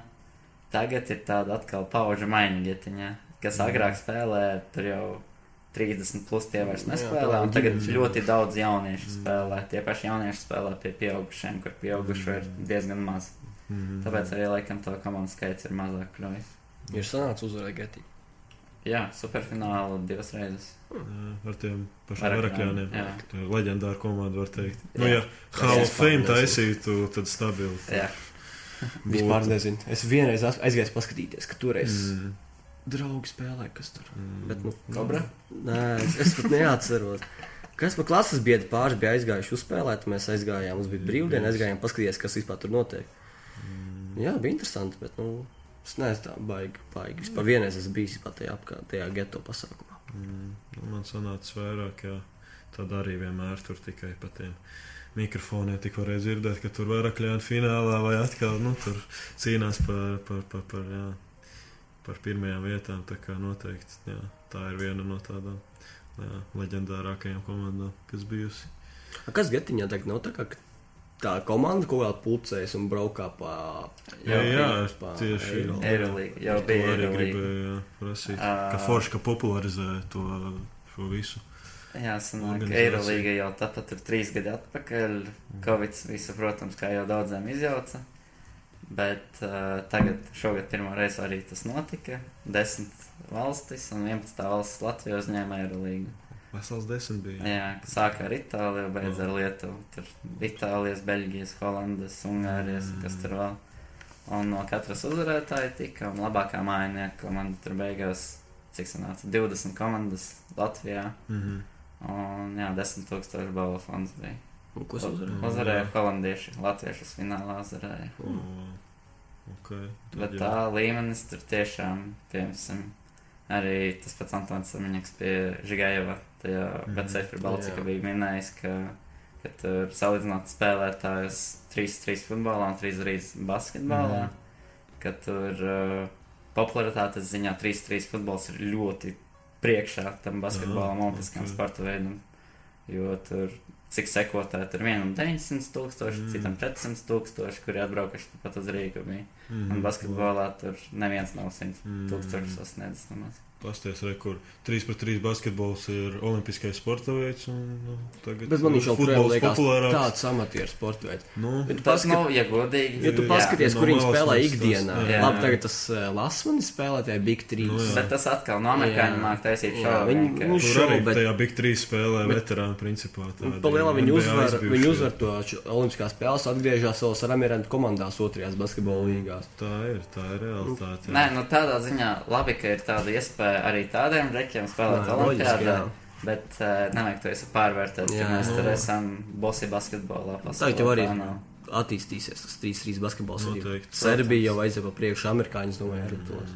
tagad ir tāda atkal pauģa maiņa ģetiņā, kas Mm. agrāk spēlē, tur jau 30 plus tie vairs nespēlē, un tā tagad ļoti daudz jauniešu Mm. spēlē. Tie paši jaunieši spēlē pie pieaugušiem, kur pieaugušo ir diezgan maz. Mm. Tāpēc arī laikam to komandu skaits ir mazāk krojas. Ir sanācis uzvarēt geti. Jā, superfinālu divas reizes. Jā, ar tiem pašiem varakļiem. Tā ir leģendāra komanda, var teikt. Jā. Nu, ja Hall of Fame taisītu, tad stabili. Jā, Vispār nezinu. Es vienreiz aizgāju paskatīties, ka toreiz Mm. Draugi spēlēja, kas tur. Mm. Bet, nu, Kobra? Nē, es, es pat neatceros. Kas man klases biedri pāris bija aizgājuši uzspēlēt, mēs aizgājām, mums bija brīvdiena, aizgājām paskatīties, kas vispār tur notiek. Mm. Jā, bija interesanti, bet, nu, es neesmu tā baigi, baigi. Vispār vienreiz esmu bijis pat tajā apkārt, tajā geto pasākumā. Mm. Nu, man sanāca vairāk, jā. Tad arī vienmēr tur tikai pa tiem mikrofoniem tik varēja dzirdēt, ka tur varakļāni finālā vai atkal, nu, tur cīnās par, par, par, par, jā, par pirmajām vietām. Tā kā noteikti, jā, tā ir viena no tādām jā, leģendārākajām komandām, kas bijusi. A, Kas getiņā tagad nav tā kā tā komanda kaut kādā pulcēs un braukā pa... Jā, jā, pa tieši Eiro. Eirolīga, jau bija arī gribēju jā, prasīt. Ā. Ka Forša popularizē to šo visu. Jā, sanāk. Eirolīga jau tāpat ir trīs gadi atpakaļ. Covid visu, protams, kā jau daudziem izjauca. Bet uh, tagad, šogad pirmo reizi arī tas notika. Desmit valstis un 11 valstis Latvijā uzņēma Eirolīgu. Vesels desmit bija. Jā, sāka ar Itāliju, beidz ar Lietuvu. Tur Itālijas, Beļģijas, Holandas, Ungārijas, Mm. kas tur vēl. Un no katras uzvarētāja tika un labākā mājinieka komanda tur beigās, cik sanāca, 20 komandas Latvijā. Mhm. Un jā, 10 tūkstoši balvu fonds bija. Un Ko? Mm. Uzvarēja holandieši, latviešus finālā uzvarēja. O, Okay. Tad Bet tā līmenis tur tiešām, piemēram, arī tas pats Antons Samiņaks pie Žigājeva, tajā mm. Becefri Balcika Jā. bija minējis, ka, ka tur salīdzinot spēlētājus 3-3 futbolā un 3-3 basketbolā, Mhm. ka tur uh, popularitātes ziņā 3-3 futbols ir ļoti priekšā tam basketbolam, olimpiskam ok. sporta veidam, jo tur cik sekotāji tur vienam 900 tūkstoši, Mm. mm. citam 400 tūkstoši, kuri atbraukuši pat uz Rīgu bija. Mhm. Un basketbolā tur neviens nav 100 Mm. tūkstošus sasniedzis nemaz. Pasties, re, kur 3 pret 3 basketbols ir olimpiskais sporta veids. Un, nu, tagad Bet man viņš jau futbols populārāks. tāds amatieru sporta veids. Nu, Bet Tas paskat- nav, ja godīgi. Ja tu Jā. paskaties, no kur viņi malas spēlē tas- ikdienā, jā. labi, tagad tas uh, Lasmanis spēlē tajā Big 3. Nu, jā. Bet tas atkal no amerikāņu Jā. mākslinieks taisīt Jā, šovu. viņi- nu, tur arī šovu, bet- tajā Big 3 spēlē bet- veterāni principā. tādi Palielināt viņi uzvar, viņi uzvar to Olimpiskās spēles, atgriežas savās Ramirantu komandās otrajās basketbola līgās. Tā ir, tā ir realitāte. jā. Nē, nu tādā ziņā labi, ka ir tāda iespēja arī tādiem rekiem spēlēt jā. Bet uh, nevajag to visu pārvērtēt, ka mēs tur esam bosi basketbolā. Tagad jau arī Tā nav. attīstīsies tas 3-3 basketbols. arī. Noteikti. Serbija jau aiziet pa priekšu, amerikāņi, domāju, arī tos.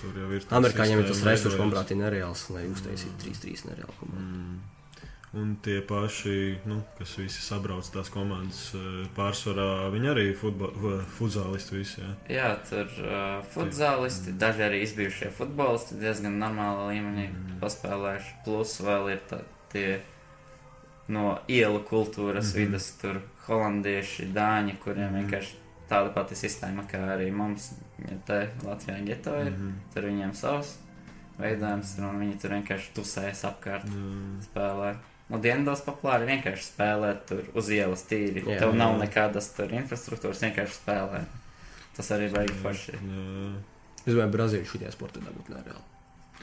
Tur jau ir. tā Amerikāņiem ir tas resurss, manuprāt, ir nereāls, lai uztaisītu 3-3 nereālu komandu. Mm. Un tie paši, nu, kas visi sabrauc tās komandas, eh, pārsvarā viņi arī ir futzālisti visi. Jā. Jā, tur uh, futzālisti, daži arī izbijušie futbolisti diezgan normāla līmenī Mm. paspēlējuši. Plus vēl ir tā, tie no ielu kultūras Mhm. vidas, tur holandieši, dāņi, kuriem Mhm. vienkārši tāda pati sistēma kā arī mums, ja te Latvijā geto ir. Mhm. Tur viņiem savs veidojums, un viņi tur vienkārši tusējas apkārt Jā. spēlē. Nu, dienvidos populāri vienkārši spēlēt tur uz ielas tīri. Jā. Jā, Tev nav nekādas tur infrastruktūras, vienkārši spēlē. Tas arī baigi forši. Jā. Es domāju, Brazīlija šajā sportā dabūt nereāli.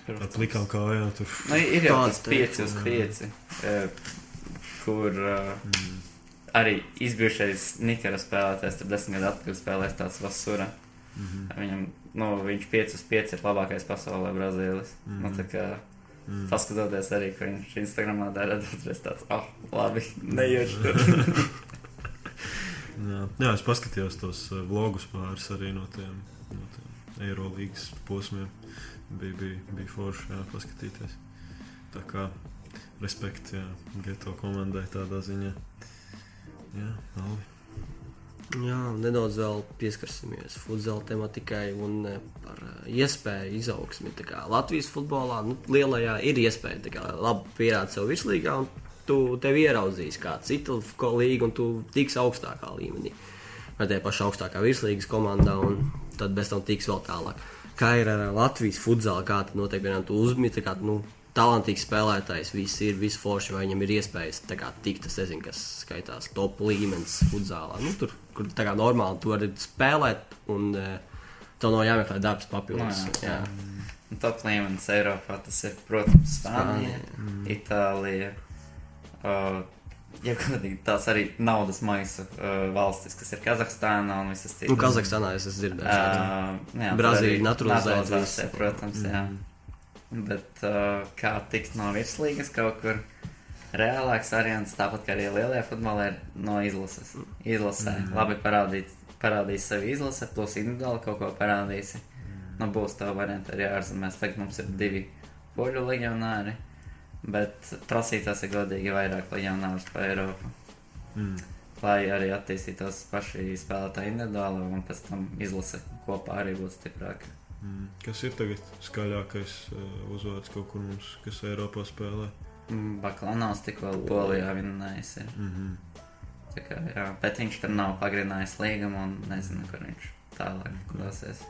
Tā plikām kājām tur. Nu, ir jau Tāds 5 uz teiks, 5, kur uh, Mm. arī izbijušais Nikara spēlētājs, tur desmit gadu atpakaļ spēlēs tāds Vasura. Mhm. Viņam, nu, viņš 5 uz 5 ir labākais pasaulē Brazīlis. Mm. Nu, Mhm. kā Mm. paskatoties arī, ko viņš Instagramā dara, tad es tāds, ah, oh, labi, nejūtu tur. Jā. Jā, es paskatījos tos eh, vlogus pāris arī no tiem, no tiem Eirolandes posmiem. Bija, bija, bija forši jā, paskatīties. Tā kā respekts jā, geto komandai tādā ziņā. Jā, labi. Jā, nedaudz vēl pieskarsimies futbola tematikai un eh, par eh, iespēju izaugsmi. Latvijas futbolā nu, lielajā ir iespēja kā labi pierādīt sev virslīgā, un tu tevi ieraudzīs kā citu līgu, un tu tiks augstākā līmenī. Vai tajā pašā augstākā virslīgas komandā, un tad bez tam tiks vēl tālāk. Kā ir ar Latvijas futbolu, kā tad notiek, piemēram, uzmini, kā nu, talantīgs spēlētājs, viss ir, viss forši, vai viņam ir iespējas kā tikt, es nezinu, kas skaitās top līmenis futbolā. Nu, tur, kur tā kā normāli tu vari spēlēt, un uh, tev nav jāmeklē darbs papildus. Nu, jā. jā. Un Top līmenis Eiropā tas ir, protams, Spānija, Spānija, Itālija. Uh, ja godīgi, tās arī naudas maisa uh, valstis, kas ir Kazahstāna un visas citas. Nu, Kazahstānā es esmu dzirdējis. Uh, jā, Brazīlija naturalizēta protams, jā. Bet uh, kā tikt no virslīgas kaut kur reālāks variants, tāpat kā arī lielajā futbolā, ir no izlases. Izlasē Mhm. labi parādīt, parādīs sevi izlase, plus individuāli kaut ko parādīsi. Nu, būs tā varianta arī ārzemēs. Tagad mums ir divi poļu legionāri, bet prasītās ir godīgi vairāk legionārus pa Eiropu. Mm. Lai arī attīstītos paši spēlētāji individuāli un pēc tam izlase kopā arī būtu stiprāka. Mm. Kas ir tagad skaļākais uh, uzvārds kaut kur mums, kas Eiropā spēlē? Mm, Baklanovs tikko Polijā vinnējis. ir. Mm -hmm. Tā kā, jā, bet viņš tur nav pagarinājis līgumu un nezinu, kur viņš tālāk dosies.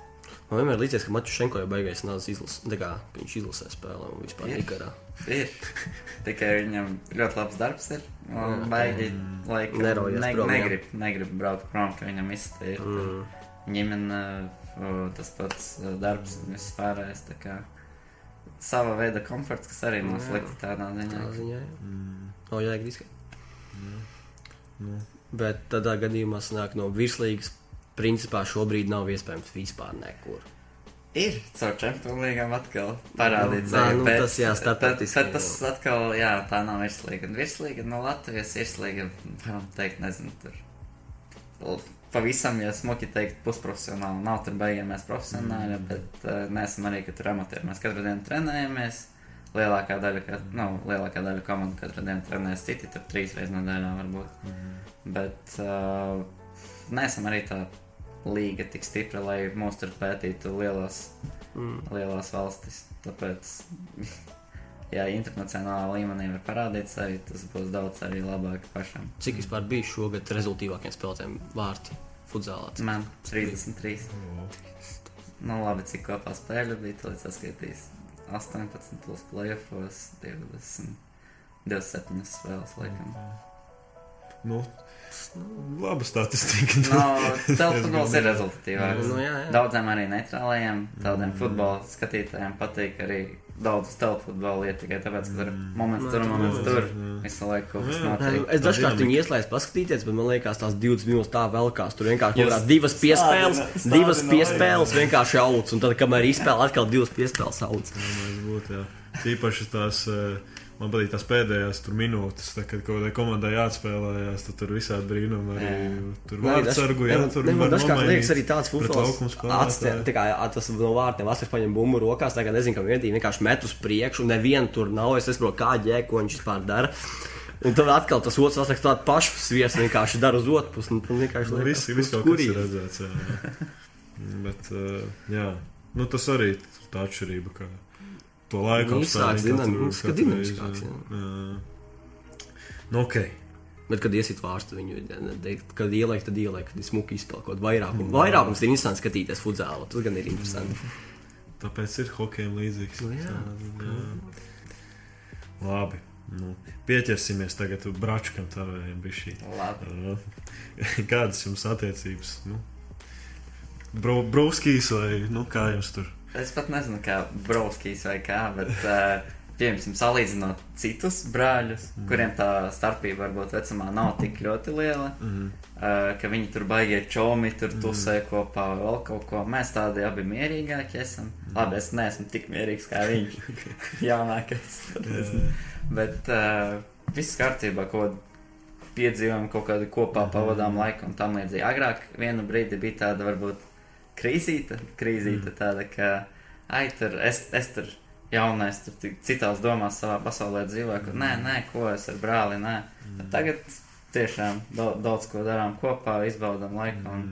Man vienmēr liekas, ka Matušenko jau beigās nāca izlases. Tā kā ka viņš izlasē spēlē un vispār Ir. nekarā. Ir. Tikai viņam ļoti labs darbs ir. Baigi, laikam, ne, negrib, negrib braukt prom, ka viņam ir. Mm. ģimene, o, tas pats o, darbs un viss pārējais. tā kā Sava veida komforts, kas arī Jā. slikti tādā ziņā. Tā ziņā, jā. Mm, O, jā, grīzka. nu, Bet tādā gadījumā sanāk no virslīgas. Principā šobrīd nav iespējams vispār nekur. Ir caur čempionātiem atkal parādīts, Nu, arī nu, pēc- tas, jā, starptautiski tad- Tas atkal, jā, tā nav virslīga. Virslīga no Latvijas virslīga, varam teikt, nezinu, tur. Pavisam, ja smuki teikt, pusprofesionāli. Nav tur beigāmies profesionāli, Mm. bet uh, neesam arī, amatieri. Mēs katru dienu trenējamies. Lielākā daļa, ka, nu, lielākā daļa komandu katru dienu trenējas citi, tur trīs reizes nedēļā varbūt. mm, Bet uh, neesam arī tā līga tik stipra, lai mūs tur pētītu lielās, Mm. lielās valstis. Tāpēc, ja internacionālā līmenī var parādīt sevi, tas būs daudz arī labāk pašam. Cik vispār bija šogad rezultātīvākiem spēlētājiem vārti futzālā? Man 33. o, Nu, labi, cik kopā spēļu bija, tad saskaitīs 18 plus playoffs, 20, 27 spēles, laikam. Nu, laba statistika. No, Telefons ir rezultatīvāks. Nu, jā, jā. Daudziem arī neitrālajiem, tādiem futbola skatītājiem patīk arī daudz telefonu iet tikai tāpēc, ka tur moments tur, moments tur. Visu laiku kaut kas notiek. Es dažkārt viņu ieslēdzu paskatīties, bet man liekas, tās 20 minūtes tā velkās. Tur vienkārši kādas divas piespēles, stādina- divas piespēles vienkārši auc. Un tad, kamēr izspēlē, atkal divas piespēles jā. Tīpaši tās, eh, man patīk tās pēdējās tur minūtes, tā, kad kaut kādai komandai jāatspēlējās, tad tur visādi brīnumi arī tur ne, tur var dažkārt nomainīt liekas arī tāds futbols. Atstē, tā kā tas no vārtiem atsevišķi paņem bumbu rokās, tagad nezinu, kam vietī vienkārši met uz priekšu, un nevienu tur nav. Es nesaprotu, kā ģēko viņš vispār dara. Un tad atkal tas otrs atliek tādu pašu sviestu, vienkārši dara uz otru pusi. un tad vienkārši Nu, liekas, Visi, visi kaut kas ir redzēts, jā. Bet, eh, jā, nu tas arī tā atšķirība, ka to laiku katru- dinamisks, ka dinamiskāks, jā. jā. Nu, ok. Bet, kad iesit vārstu viņu, ja neteikt, kad ieliek, tad ieliek, kad ir smuki izpelkot vairākumu. Vairākums ir interesanti skatīties futzālu, tas gan ir interesanti. Tāpēc ir hokejam līdzīgs. Nu, jā. jā. Labi. Nu, pieķersimies tagad Bračkam, tādiem bija šī. Labi. Kādas jums attiecības? Nu, bro, Brūskīs vai nu, kā jums tur? Es pat nezinu, kā Brauskīs vai kā, bet, uh, piemēram, salīdzinot citus brāļus, mm. kuriem tā starpība varbūt vecumā nav tik ļoti liela, Mm. uh, ka viņi tur baigie čomi, tur tusē kopā vēl kaut ko. Mēs tādi abi mierīgāki esam. Labi, es neesmu tik mierīgs kā viņš. Jaunākais. Bet uh, viss kārtībā, ko piedzīvojam, kaut kādu kopā pavadām laiku un tam līdzīgi. Agrāk vienu brīdi bija tāda varbūt krīzīta, krīzīta tāda, ka, ai, tur es, es tur jaunais, tur tik citās domās savā pasaulē dzīvoju, ka nē, nē, ko es ar brāli, nē. Bet tagad tiešām daudz, daudz ko darām kopā, izbaudām laiku un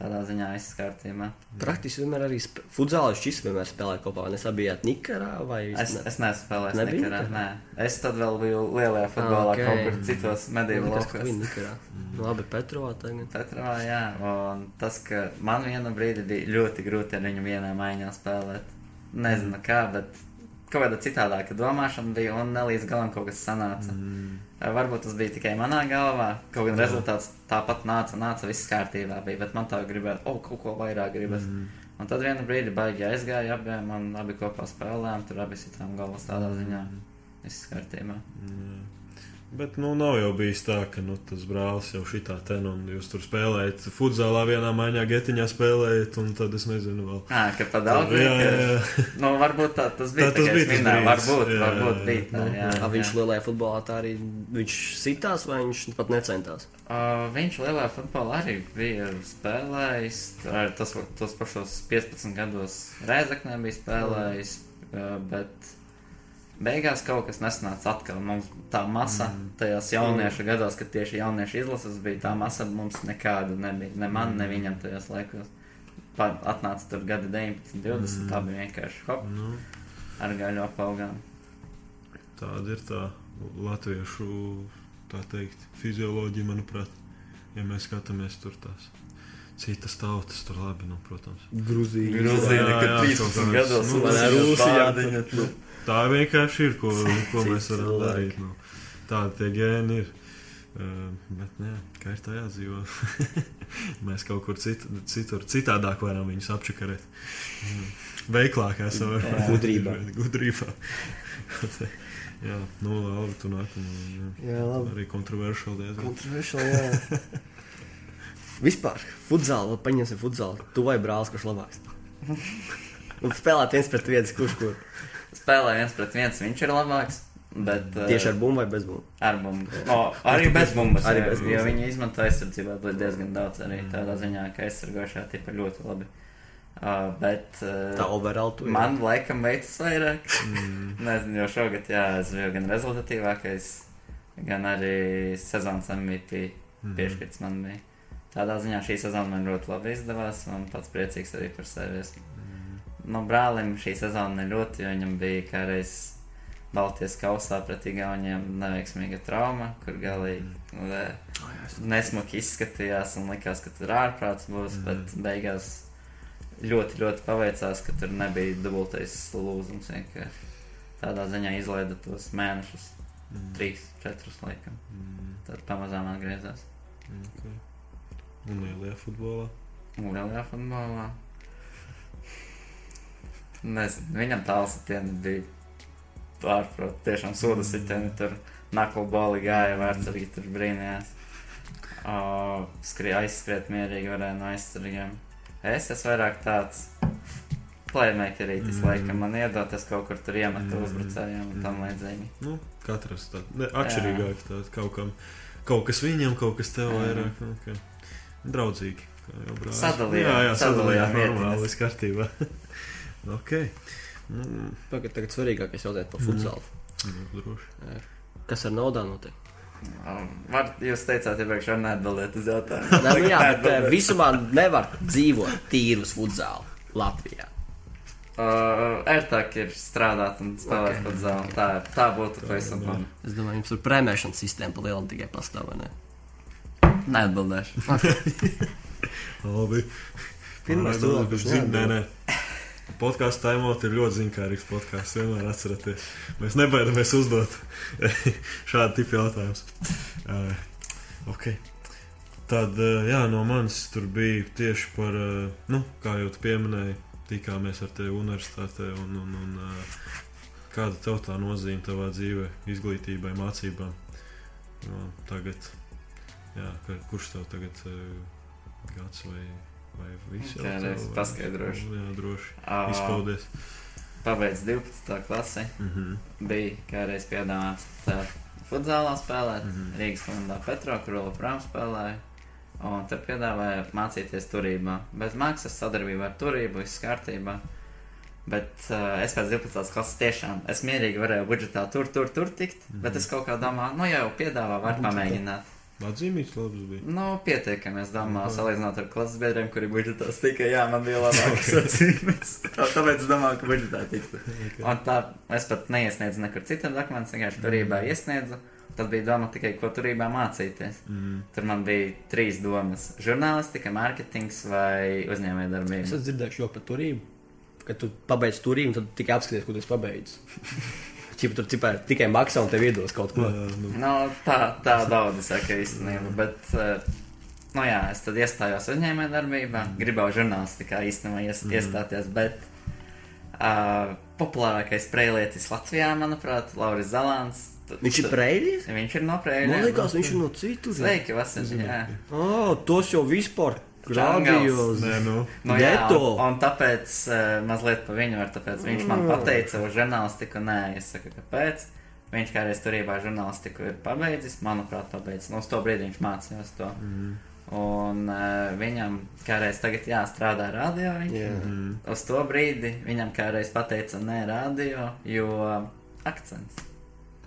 tādā ziņā viss kārtībā. Praktiski vienmēr arī futzālā šis vienmēr spēlē kopā. Vai nesabijāt Nikarā vai Es, ne? es neesmu spēlējis Nebija nekad? nē. Es tad vēl biju lielajā futbolā, ok. okay. kaut kur citos medību Likās, ka laukos. viņi Nikarā. Nu, Labi, Petrovā tagad. Petrā, jā, un tas, ka man vienu brīdi bija ļoti grūti ar viņu vienā maiņā spēlēt. Nezinu kā, bet kaut kāda citādāka domāšana bija, un ne līdz galam kaut kas sanāca. Mm. Varbūt tas bija tikai manā galvā, kaut gan rezultāts tāpat nāca, nāca, viss kārtībā bija, bet man tā gribētu, o, kaut ko vairāk gribas. Mm. Un tad vienu brīdi baigi aizgāja abiem, un abi kopā spēlējām, tur abi sitām galvas tādā ziņā. Viss kārtībā. Jā. Bet, nu, nav jau bijis tā, ka nu, tas brālis jau šitā ten, un jūs tur spēlējat futzālā vienā maiņā, getiņā spēlējat, un tad es nezinu vēl. Ā, ka pa daudz jā, jā, jā. ka- Nu, varbūt tā, tas bija Tā- tas tā, bija tas minēju, varbūt, Jā, varbūt jā, bija jā. tā, Nu, jā. A, viņš jā. lielajā futbolā tā arī viņš sitās, vai viņš pat necentās? Uh, viņš lielā futbolā arī bija spēlējis. Tas, tos pašos 15 gados Rēzaknē bija spēlējis, uh, bet beigās kaut kas nesanāca atkal. Mums tā masa mm. tajās jauniešu gados, kad tieši jauniešu izlases bija, tā masa mums nekāda nebija. Ne man, ne viņam tajos laikos. Pa, atnāca tur gadi 19, 20, mm. tā bija vienkārši hop Nu, ar gaļo paugām. tāda ir tā latviešu tā teikt, fizioloģija, manuprāt, ja mēs skatāmies tur tās citas tautas tur labi, nu, protams. Grūzija. Grūzija, kad jā, 13 kaut kāds, gados nu, Rūsija. Tā vienkārši ir, ko, ko mēs varam darīt. Nu, tādi tie gēni ir. Uh, bet, nē, kā ir tā jādzīvo? mēs kaut kur cit, citur, citādāk varam viņus apčakarēt. Veiklāk esam. Jā. Gudrībā. Gudrībā. jā, nu, labi, tu nākamā. Jā. Jā, labi. Arī kontroversiāli diezgan. Kontroversiāli, jā. Vispār, futzāli, vēl paņemsim futzāli. Tu vai brālis, kurš labāks? Un spēlēt viens pret viens, kurš kur. Spēlē viens pret viens, viņš ir labāks. Bet, uh, Tieši ar bumbu vai bez bumbu? ar bumbu. O, arī bez bumbas. Arī bez bumbas. viņi izmanto aizsardzībā diezgan daudz. Arī tādā ziņā, ka aizsargošā tipa ļoti labi. Uh, bet uh, Tā overall tu. man laikam veicas vairāk. Mm. Nezinu, jo šogad jā, es biju gan rezultatīvākais, gan arī sezonas MVP Mhm. piešķirts man bija. Tādā ziņā šī sezona man ļoti labi izdevās, un pats priecīgs arī par sevi. esmu. Mm. No brālim šī sezona ļoti, jo viņam bija kādreiz Baltijas kausā pret Igauniem neveiksmīga trauma, kur galīgi ne, nesmuki izskatījās un likās, ka tur ārprāts būs, Mhm. bet beigās ļoti, ļoti paveicās, ka tur nebija dubultais lūzums. vienkārši. Tādā ziņā izlaida tos mēnešus, Mm. trīs, četrus laikam. Mm. Tad pamazām atgriezās. Okay. Un lielajā futbolā. Un lielajā futbolā. Nezinu, viņam tāls sitieni bija ārprāt, tiešām soda sitieni tur naklu boli gāja, vērts arī tur brīnījās. Uh, skrie, aizskriet mierīgi varēja no aizsargiem. Es esmu vairāk tāds playmakerītis, Mm. mm. laikam man iedot, es kaut kur tur iemetu Mm. uzbrucējiem un tam Mm. līdzīgi. Nu, katrs tāds - atšķirīgāks. Tāds, kaut, kam, kaut kas viņam, kaut kas tev vairāk. Nu, ka draudzīgi. Sadalījām, Jā, jā, sadalījām. sadalījām. Normāli, viss kārtībā. ok. Nu, Tagad, tagad svarīgākais jautājums par futzālu. nu, droši. Kas ar naudā notiek? Um, var, jūs teicāt, iepriekš var neatbildēt uz jautājumu. Nē, nu jā, bet eh, visumā nevar dzīvot tīru uz futzālu Latvijā. Uh, ērtāk ir strādāt un spēlēt Ok. okay. pat zāli. Tā, tā būtu pavisam labi. Es domāju, jums tur prēmēšanas sistēma pa lielam tikai pastāv, vai ne? Neatbildēšu. Labi. Pirmais Pārāk cilvēks, daudz, kurš zin- Nē, nē. Podkāstu taimot ir ļoti zinkārīgs podkāsts. Vienmēr atcerieties. Mēs nebaidamies uzdot šādu tipu jautājumus. Uh, okay. Tad, uh, jā, no manis tur bija tieši par, uh, nu, kā jau tu pieminēji, tikāmies ar tevi universitātē un, un, un uh, kāda tev tā nozīme tavā dzīvē, izglītībai, mācībām. Jo tagad, jā, kurš tev tagad uh, gads vai, vai viss jau es vai- paskaidrošu. Jā, droši. Uh, Izpaudies. Pabeidz 12. klasi. Mm -hmm. Bija kādreiz piedāvāts tā futzālā spēlēt. Mm Mhm. -hmm. Rīgas komandā Petro, kur joprojām spēlēja. Un tur piedāvāja mācīties turībā. Bez maksas sadarbība ar turību, viss kārtībā. Bet uh, es pēc 12. klases tiešām es mierīgi varēju budžetā tur, tur, tur tikt. Mm -hmm. Bet es kaut kā domāju, nu jau piedāvā, var pamēģināt. Atzīmīgs labs bija. Nu, pietiekami, es domāju, Mhm. salīdzinot ar klases biedriem, kuri budžetā tika, jā, man bija labākas atzīmes. Tā, tāpēc es domāju, ka budžetā tiktu. Un tā, es pat neiesniedzu nekur citur dokumentus, vienkārši turībā iesniedzu. Tad bija doma tikai, ko turībā mācīties. Mm. Tur man bija trīs domas - žurnālistika, mārketings vai Es uzņēmējdarbība. esmu dzirdējis šo par turību. Kad tu pabeidz turību, tad tikai apskaties, ko tu esi pabeidzis. Čipa tur cipā, tikai maksā un tev iedos kaut ko. Jā, nu, Nu, tā, tā daudz saka īstenībā, bet, eh, nu jā, es tad iestājos uzņēmējdarbībā, gribēju žurnālistikā īstenībā ies, Mhm. iestāties, bet uh, populārākais prēlietis Latvijā, manuprāt, Lauris Zalāns. Tu- Viņš ir tu- preidis? Viņš ir no Man prēļiem. liekas, viņš ir no citur. Sveiki, Vasarī, jā. Oh, tos jau vispār Džangals. rādījos. nē, nu. Nu, jā, un, un tāpēc uh, mazliet pa viņu var, tāpēc viņš man Mm. pateica uz žurnālistiku, nē, es saku, kāpēc. Viņš kādreiz turībā žurnālistiku ir pabeidzis, manuprāt, pabeidzis. Nu, uz to brīdi viņš mācījās to. Mm. Un uh, viņam kādreiz tagad jāstrādā radio. Viņš. Mm. Uz to brīdi viņam kādreiz pateica, nē, radio, jo akcents.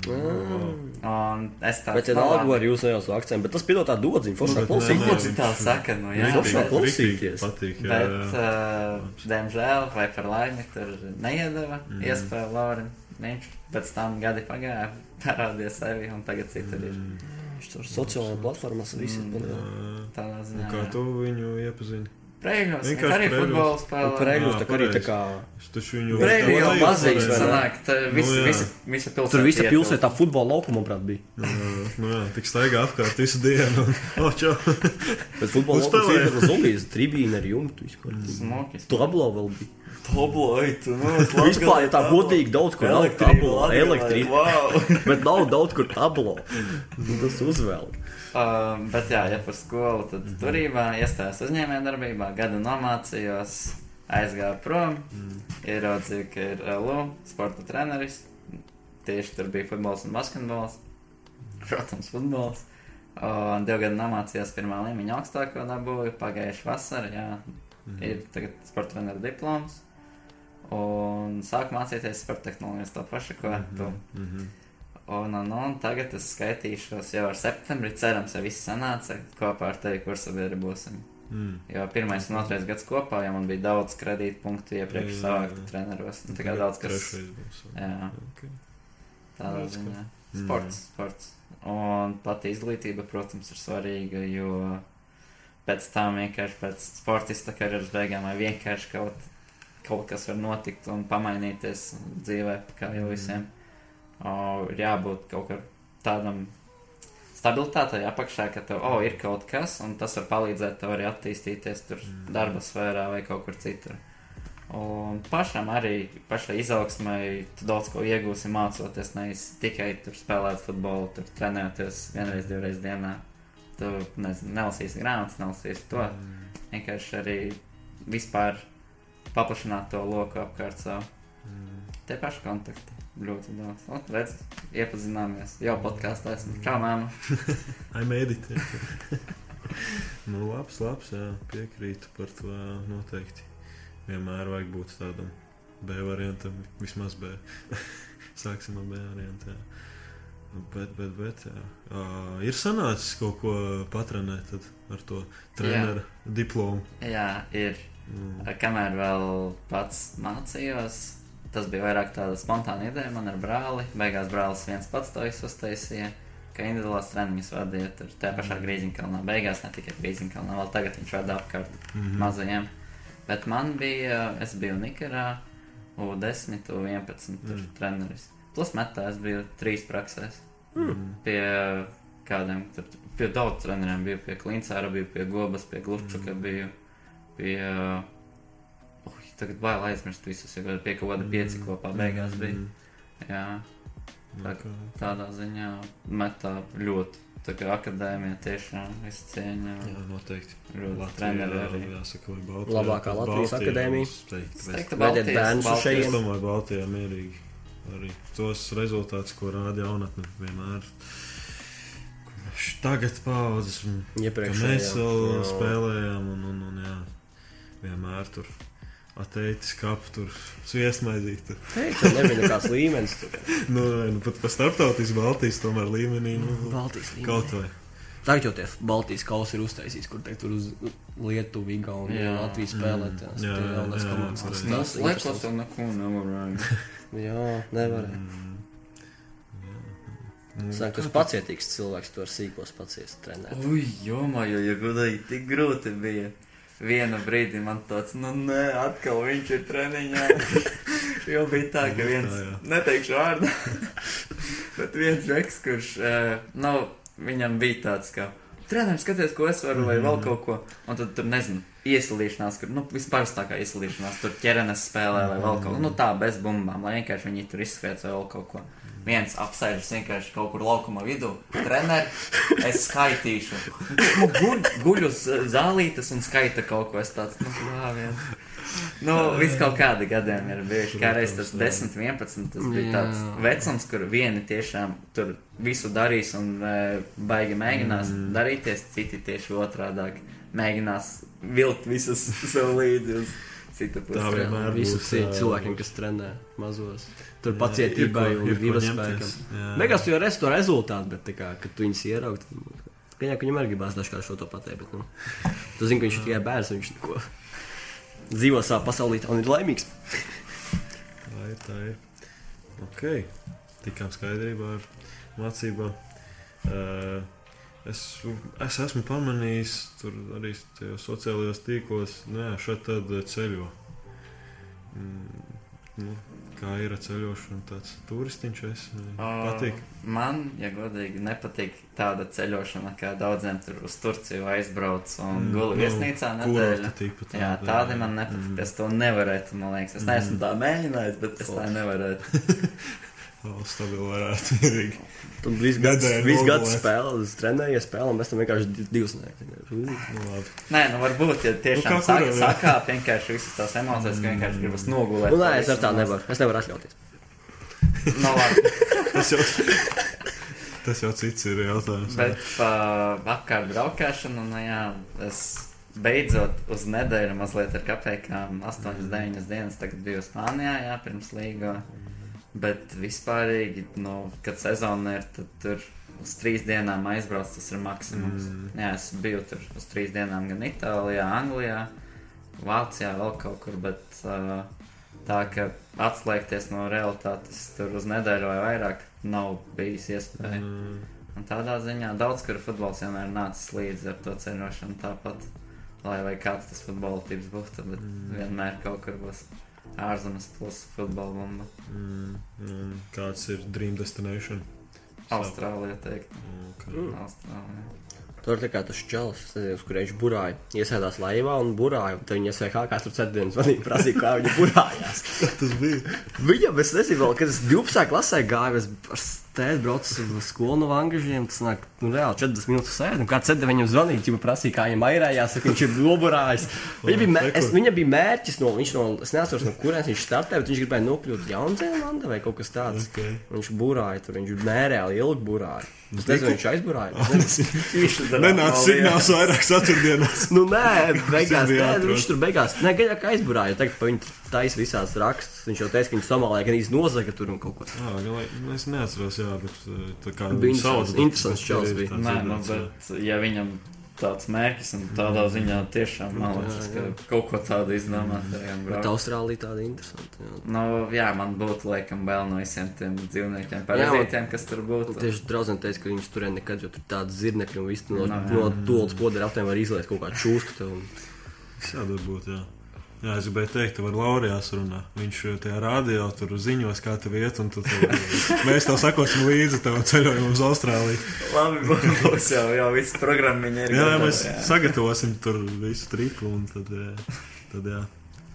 Mm. Un es tādu Bet vienalga var jūs nejausu akcentu, bet tas piedod tā dodziņa, foršā Nu, klausīties. nē. Tā saka, nu jā. Foršā bet- klausīties. Patīk, jā, Bet, uh, diemžēl, vai par laimi, tur neiedeva Mm. iespēju Laurim. Viņš pēc tam gadi pagāja, parādīja sevi un tagad citur ir. Mm. Viņš tur sociālajā platformās visu Mm. mm. Tādā Un ziņā. Kā tu viņu iepazini? Prēļos, viņš arī Prēļos. futbolu spēlē. Prēļus Jā, tā arī tā kā. Taču viņu Prēļi jau ne? Sanāk, tā visa, Nu, visa, visa pilsēta. Tur visa pilsēta futbola laukuma, manuprāt, bija. Nu, nu jā, tik staigā apkārt visu dienu. Oh, čau. Bet futbola laukums Uzspēlēja. ir zombijas, tribīna ar jumtu. Smokis. Tablo vēl bija. Tabloid, tu nu, Vispār, ja tā godīgi daudz kur nav tablo, elektrība. Wow. Bet nav daudz kur tablo. Nu, Tas uzvēl. Um, bet jā, ja par skolu, tad turībā iestājos uzņēmējdarbībā, gadu nomācījos, aizgāju prom, ieraudzīju, ka ir LU sporta treneris. Tieši tur bija futbols un basketbols. Protams, futbols. Un divu gadu nomācījos pirmā līmeņa augstāko dabūju, pagājuši vasarā, jā, ir tagad sporta treneru diploms. Un sāku mācīties sporta tehnoloģijas to pašu, ko tu. Mhm. Un, un, un tagad es skaitīšos jau ar septembri. Cerams, ja viss sanāca kopā ar tevi, kur sabiedri būsim. Mm. Jo pirmais un otrais gads kopā, ja man bija daudz kredītpunktu iepriekš savāktu treneros. Nu, tā kā daudz kas. Trešais būs. Jā, Okay. tādā ziņā. Mm. Sports, sports. Un pati izglītība, protams, ir svarīga, jo pēc tam vienkārši pēc sportista karjeras beigām vai vienkārši kaut, kaut kas var notikt un pamainīties dzīvē, kā jau Mm. O, ir jābūt kaut kam tādam stabilitātei apakšā, ka tev oh, ir kaut kas, un tas var palīdzēt tev arī attīstīties tur Mm. darba sfērā vai kaut kur citur. Un pašam arī, pašai izaugsmai, daudz ko iegūsi mācoties, nevis tikai tur spēlēt futbolu, tur trenēties vienreiz, divreiz dienā. Tu nezinu, nelasīsi grāmatas, nelasīsi to. Mm. Vienkārši arī vispār paplašināt to loku apkārt savu. Mm. Tie paši kontakti ļoti daudz. Un, redz, iepazināmies. Jau podkāstā esmu. Čau, māma. Ai, mēdīt. nu, labs, labs, jā, piekrītu par to noteikti. Vienmēr vajag būt tādam B variantam, vismaz B. Sāksim ar B variantu. Jā. Bet, bet, bet, jā. Uh, ir sanācis kaut ko patrenēt ar to treneru diplomu. Jā, ir. Mm. Kamēr vēl pats mācījos, tas bija vairāk tāda spontāna ideja man ar brāli. Beigās brālis viens pats to uztaisīja. Kā individuāls treniņus vadīja tur tajā pašā Grīziņkalnā. Beigās ne tikai Grīziņkalnā, vēl tagad viņš vada apkārt Mhm. mazajiem. Bet man bija, es biju Nikarā, U10, U11 tur Mm. treneris. Plus metā es biju trīs praksēs. Mm. Pie kādiem, tur, pie daudz treneriem biju, pie Klincāra biju, pie Gobas, pie Glučuka Mm. biju, pie, ui, tagad bail aizmirst visus, jo pie kaut kāda pieci kopā beigās bija. Mm. Jā, Nu, Tā- tādā ziņā metā ļoti, tā kā akadēmija tiešām visu cieņu. Jā, noteikti. Ļoti treneri arī. Jāsaka, vai Baltijā. Labākā Latvijas akadēmija. bet- teiktu, Vediet Baltijas- Baltijas- šejienes. Es domāju, Baltijā mierīgi arī tos rezultātus, ko rāda jaunatne vienmēr. Tagad paudzes, un Iepriekšējā. mēs vēl jā. spēlējām, un, un, un jā, vienmēr tur ateicis kapu, tur sviestmaizīt. Tur. Teicu, nebija nekāds līmenis. Nu, nu pat pa starptautisku Baltijas tomēr līmenī, nu, Baltijas līmenis. kaut vai. Tagad jau tie Baltijas kausi ir uztaisīts, kur teikt, tur uz Lietuvu, Igauniju, Jā. Latviju spēlēt. Mm. tās Jā, tie jaunās jā, jā. Mums tās liekas, interesants. ka neko nevarēja. Jā, nevarēja. Mm. Jā. Saka, tas pacietīgs cilvēks to ar sīkos paciest trenēt. Ui, jomā, jo, ja gudīgi, tik grūti bija. Vienu brīdi man tāds, nu nē, atkal viņš ir treniņā. jo bija tā, ka Nu, viens, tā, neteikšu vārdu, bet viens žeks, kurš, uh, nav, viņam bija tāds, ka, treneris, skaties, ko es varu, vai vēl Mhm. kaut ko. Un tad tur, nezinu, iesilīšanās, kur, nu, vispārstākā iesilīšanās, tur ķerenes spēlē vai vēl kaut ko. Nu, tā, bez bumbām, lai vienkārši viņi tur izskriet vai vēl kaut ko. Viens apsēžas vienkārši kaut kur laukuma vidū. Treneri, es skaitīšu. Nu, guļ, guļ uz zālītes un skaita kaut ko. Es tāds, nu, vien. Nu, viss kaut kādi gadiem ir bijuši. Kā reiz tas 10, 11. Tas bija tāds vecums, kur vieni tiešām tur visu darīs un e, baigi mēģinās mm. darīties, citi tieši otrādāk mēģinās vilkt visus sev līdzi uz citu pusi. Tā vienmēr jā. cilvēkiem, kas trenē mazos. Tur pacietībai un gribas spēkam. Beigās tu jau redzi to rezultātu, bet kā, kad tu viņus ieraugi, tad Gan jau ka viņam arī gribās dažkārt šo to pateikt, bet nu, tu zini, ka viņš ir tikai bērns un viņš neko dzīvo savā pasaulē un ir laimīgs. Tā ir, tā ir. Ok, tikām skaidrībā ar mācībām. Uh, Es, es esmu pamanījis, tur arī sociālajos tīklos, nu, jā, šeit ceļo. Mm, nu, kā ir ar ceļošanu, tāds turistiņš es patīk. Man, ja godīgi, nepatīk tāda ceļošana, kā daudziem tur uz Turciju aizbrauc un Mm, guli nu, viesnīcā tipa Jā, tāda, tādi jā. man nepatīk. Mm. Es to nevarētu, man liekas. Es neesmu tā mēģinājis, bet es tā nevarētu. Vēl stabili varētu mierīgi. Tur viss nogulēt. spēlē, trenējies spēlē, un mēs tam vienkārši di- divas nē. Nu, labi. Nē, nu varbūt, ja Nu, tiešām kā nu, jā. sakāp vienkārši visas tās emocijas, ka vienkārši gribas nogulēt. Nu, nē, to es ar tā nevaru. Es nevaru atļauties. Nu, labi. Tas jau, tas jau cits ir jautājums. Bet par apkārt braukšanu, nu jā, es beidzot uz nedēļu mazliet ar kapekām 8, 9 dienas tagad biju Spānijā, jā, pirms līgo. Bet vispārīgi, nu, kad sezona ir, tad tur uz trīs dienām aizbrauc, tas ir maksimums. Mm. Jā, es biju tur uz trīs dienām gan Itālijā, Anglijā, Vācijā, vēl kaut kur, bet uh, tā, ka atslēgties no realitātes tur uz nedēļu vai vairāk nav bijis iespēja. Mm, Un tādā ziņā daudz, kur futbols vienmēr nācis līdzi ar to ceļošanu tāpat, lai kāds tas futbola tips būtu, bet Mm. vienmēr kaut kur būs ārzemes plus futbola bumba. mm, un kāds ir Dream Destination? Austrālija teikt. Okay. Mm. Austrālija. Tur tā kā tas čels, viņš burāja. Iesēdās laivā un burāja. Tad viņa iesēja kā tur ceturtdienas vadīja, prasīja, kā viņa burājās. Tas bija. Viņam, es nezinu, vēl, kad es 12. klasē gāju, es ar tēti braucu uz skolu no Angļiem. Tas nāk, nu, reāli 40 minūtes sēdi. Kāds ceturtdien viņam zvanīja, viņa prasīja, kā viņam airējās, ka viņš ir noburājis. Viņa bija, mē, es, viņa bija mērķis no, viņš no, es neatceros, no kurienes viņš startēja, bet viņš gribēja nokļūt Jaunzēlandē vai kaut kas tāds. Okay. Viņš burāja tur, viņš mērēja ilgi burāja. Es nezinu, viņš aizburāja. Viņš Nenāca signāls vairāk ceturtdienās. Nu, nē, beigās nē, ātros. viņš tur beigās. Nē, gaļā kā aizburāja. Tagad pa viņu taisa visās rakstus. Viņš jau teica, ka viņš Somālijā gan īsti nozaga tur un kaut ko. Galā- nu, es neatceros, jā, bet uh, tā kā Bija viņu sauc, interesants- čels bija. Nē, nu, bet ja viņam tāds mērķis un tādā ziņā tiešām man liekas, ka kaut ko tādu izdomāt. Bet Austrālija tāda interesanta. Jā. Nu, jā, man būtu laikam bail no visiem tiem dzīvniekiem, parazītiem, kas tur būtu. Tieši draudzene teica, ka viņas tur nekad, jo tur tādas zirnekļi un viss no, jā. no tolas podera aptiem var izlaist kaut kādu čūsku. tev un- Šādi var būt, jā. Jā, es gribēju teikt, ka ar Laurijās runā. Viņš uh, tajā rādio tur ziņos, kā tev iet, un tu, tev, mēs tev sakosim līdzi tev ceļojumam uz Austrāliju. Labi, būs jau, jau viss programmiņa ir. Jā, gatava, mēs sagatavosim tur visu tripu, un tad, jā, tad jā,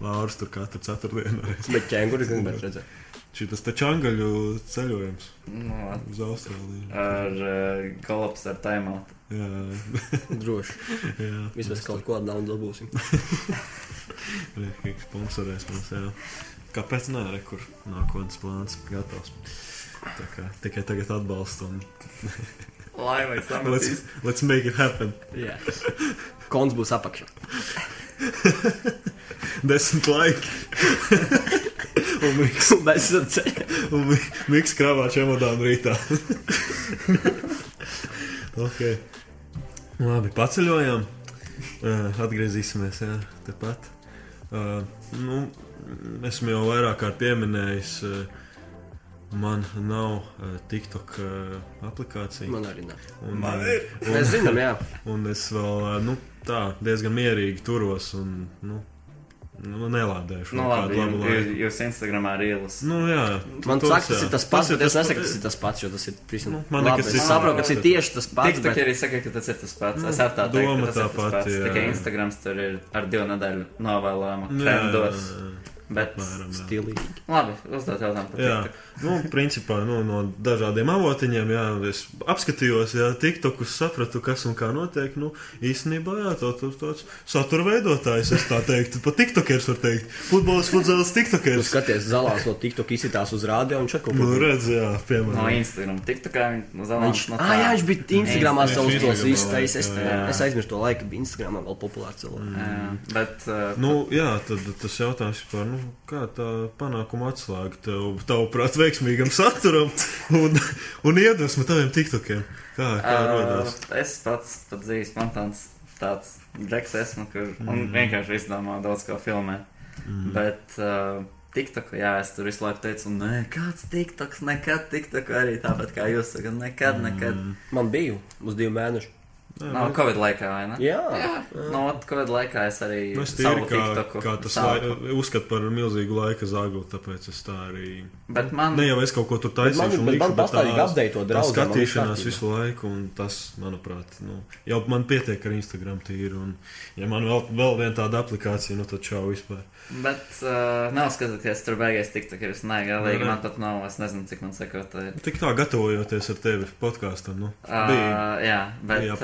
Lauris tur katru ceturtdienu. Bet ķēnguris gribētu redzēt. Šis te čangaļu ceļojums Nu, labi. uz Austrāliju. ar uh, kolaps ar taimautu. Jā, Droši. jā. Vismaz kaut ko tādu dabūsim. Rīkīgi sponsorēs mums, jā. Kāpēc nē, re, kur nākotnes plāns gatavs? Tā kā tikai tagad atbalstu un Lai vai let's, samatīs. let's make it happen. Jā. Kons būs apakšā. Desmit laiki. un miks, Mēs esam ceļā. un mi- miks krāvā čemodānu rītā. ok. Labi, paceļojām. Uh, atgriezīsimies, jā, tepat. Uh, nu, esmu jau vairāk kārt pieminējis, uh, man nav uh, TikTok uh, aplikācija. Man arī nav. Un, Man ir. un- Mēs zinām, jā. Un es vēl uh, nu, tā diezgan mierīgi turos un nu, nu, nelādēšu. Nu, labi, labu jūs, laiku. jūs Instagramā rīlis. Nu, jā, Man saka, tas jā. ir tas pats, bet es tas nesaku, tas ir tas pats, jo tas ir prisma. Nu, man Labi, nekas es saprotu, ka tas ir tieši tas pats. TikTok bet- arī saka, ka tas ir tas pats. Nu, Es ar tā doma ka tas ir tā tas pati, pats. jā. Tikai Instagrams tur ir ar divu nedēļu novēlējumu Jā, trendos. jā, jā. Bet, Apmēram. Stilīgi. labi, uzdot jautājumu par TikTok. nu, principā nu, no dažādiem avotiņiem, jā, es apskatījos, jā, tiktokus sapratu, kas un kā notiek. Nu, īstenībā, jā, tā, tā, tāds satura veidotājs, es tā teiktu, pat tiktokers var teikt. Futbols, futbols, Tu tiktokers. skaties, zalās no TikTok izsitās uz rādio un kaut Nu, redz, jā, No piemēram. Instagram. TikTokā viņš Viņš, zalās no ah, jā, viņš bija Instagramā Viņš savus tos iztaisījis. Es, es aizmirsu to laiku, bija Instagramā vēl populārs cilvēks. Jā, bet, uh, Nu, jā, tad tas jautājums par, nu, kā tā panākuma atslēga tev, tavuprāt, veiksmīgam saturam un, un iedvesmu taviem tiktokiem. Kā, kā uh, rodās? es pats pat dzīvi spontāns tāds džeks esmu, kur Mm. vienkārši izdomā daudz ko filmēt. Mm. Bet uh, TikTok, jā, es tur visu laiku teicu, nē, kāds TikToks, nekad TikTok arī tāpat kā jūs sakat, nekad, nekad. Mm. Man bija uz divu mēnešu. Nav vai- Covid laikā, vai ne? Jā, Jā, no Covid laikā es arī Nu, es tīri kā, tas lai, uzskatu par milzīgu laika zaglu, tāpēc es tā arī. Bet man, Ne jau es kaut ko tur un bet man pastāvīgi apdeito tā draugu. skatīšanās visu laiku, un tas, manuprāt, nu, jau man pietiek ar Instagram tīri. Un, ja man vēl, vēl viena tāda aplikācija, nu tad čau vispār. bet uh, nav skatīties tur beigās TikTok, ir es Nē, negalīgi, nē. man pat nav, es nezinu, cik man sekotāji. Tik tā gatavojoties ar tevi podkāstam, nu, bija. Uh, jā, bet. bija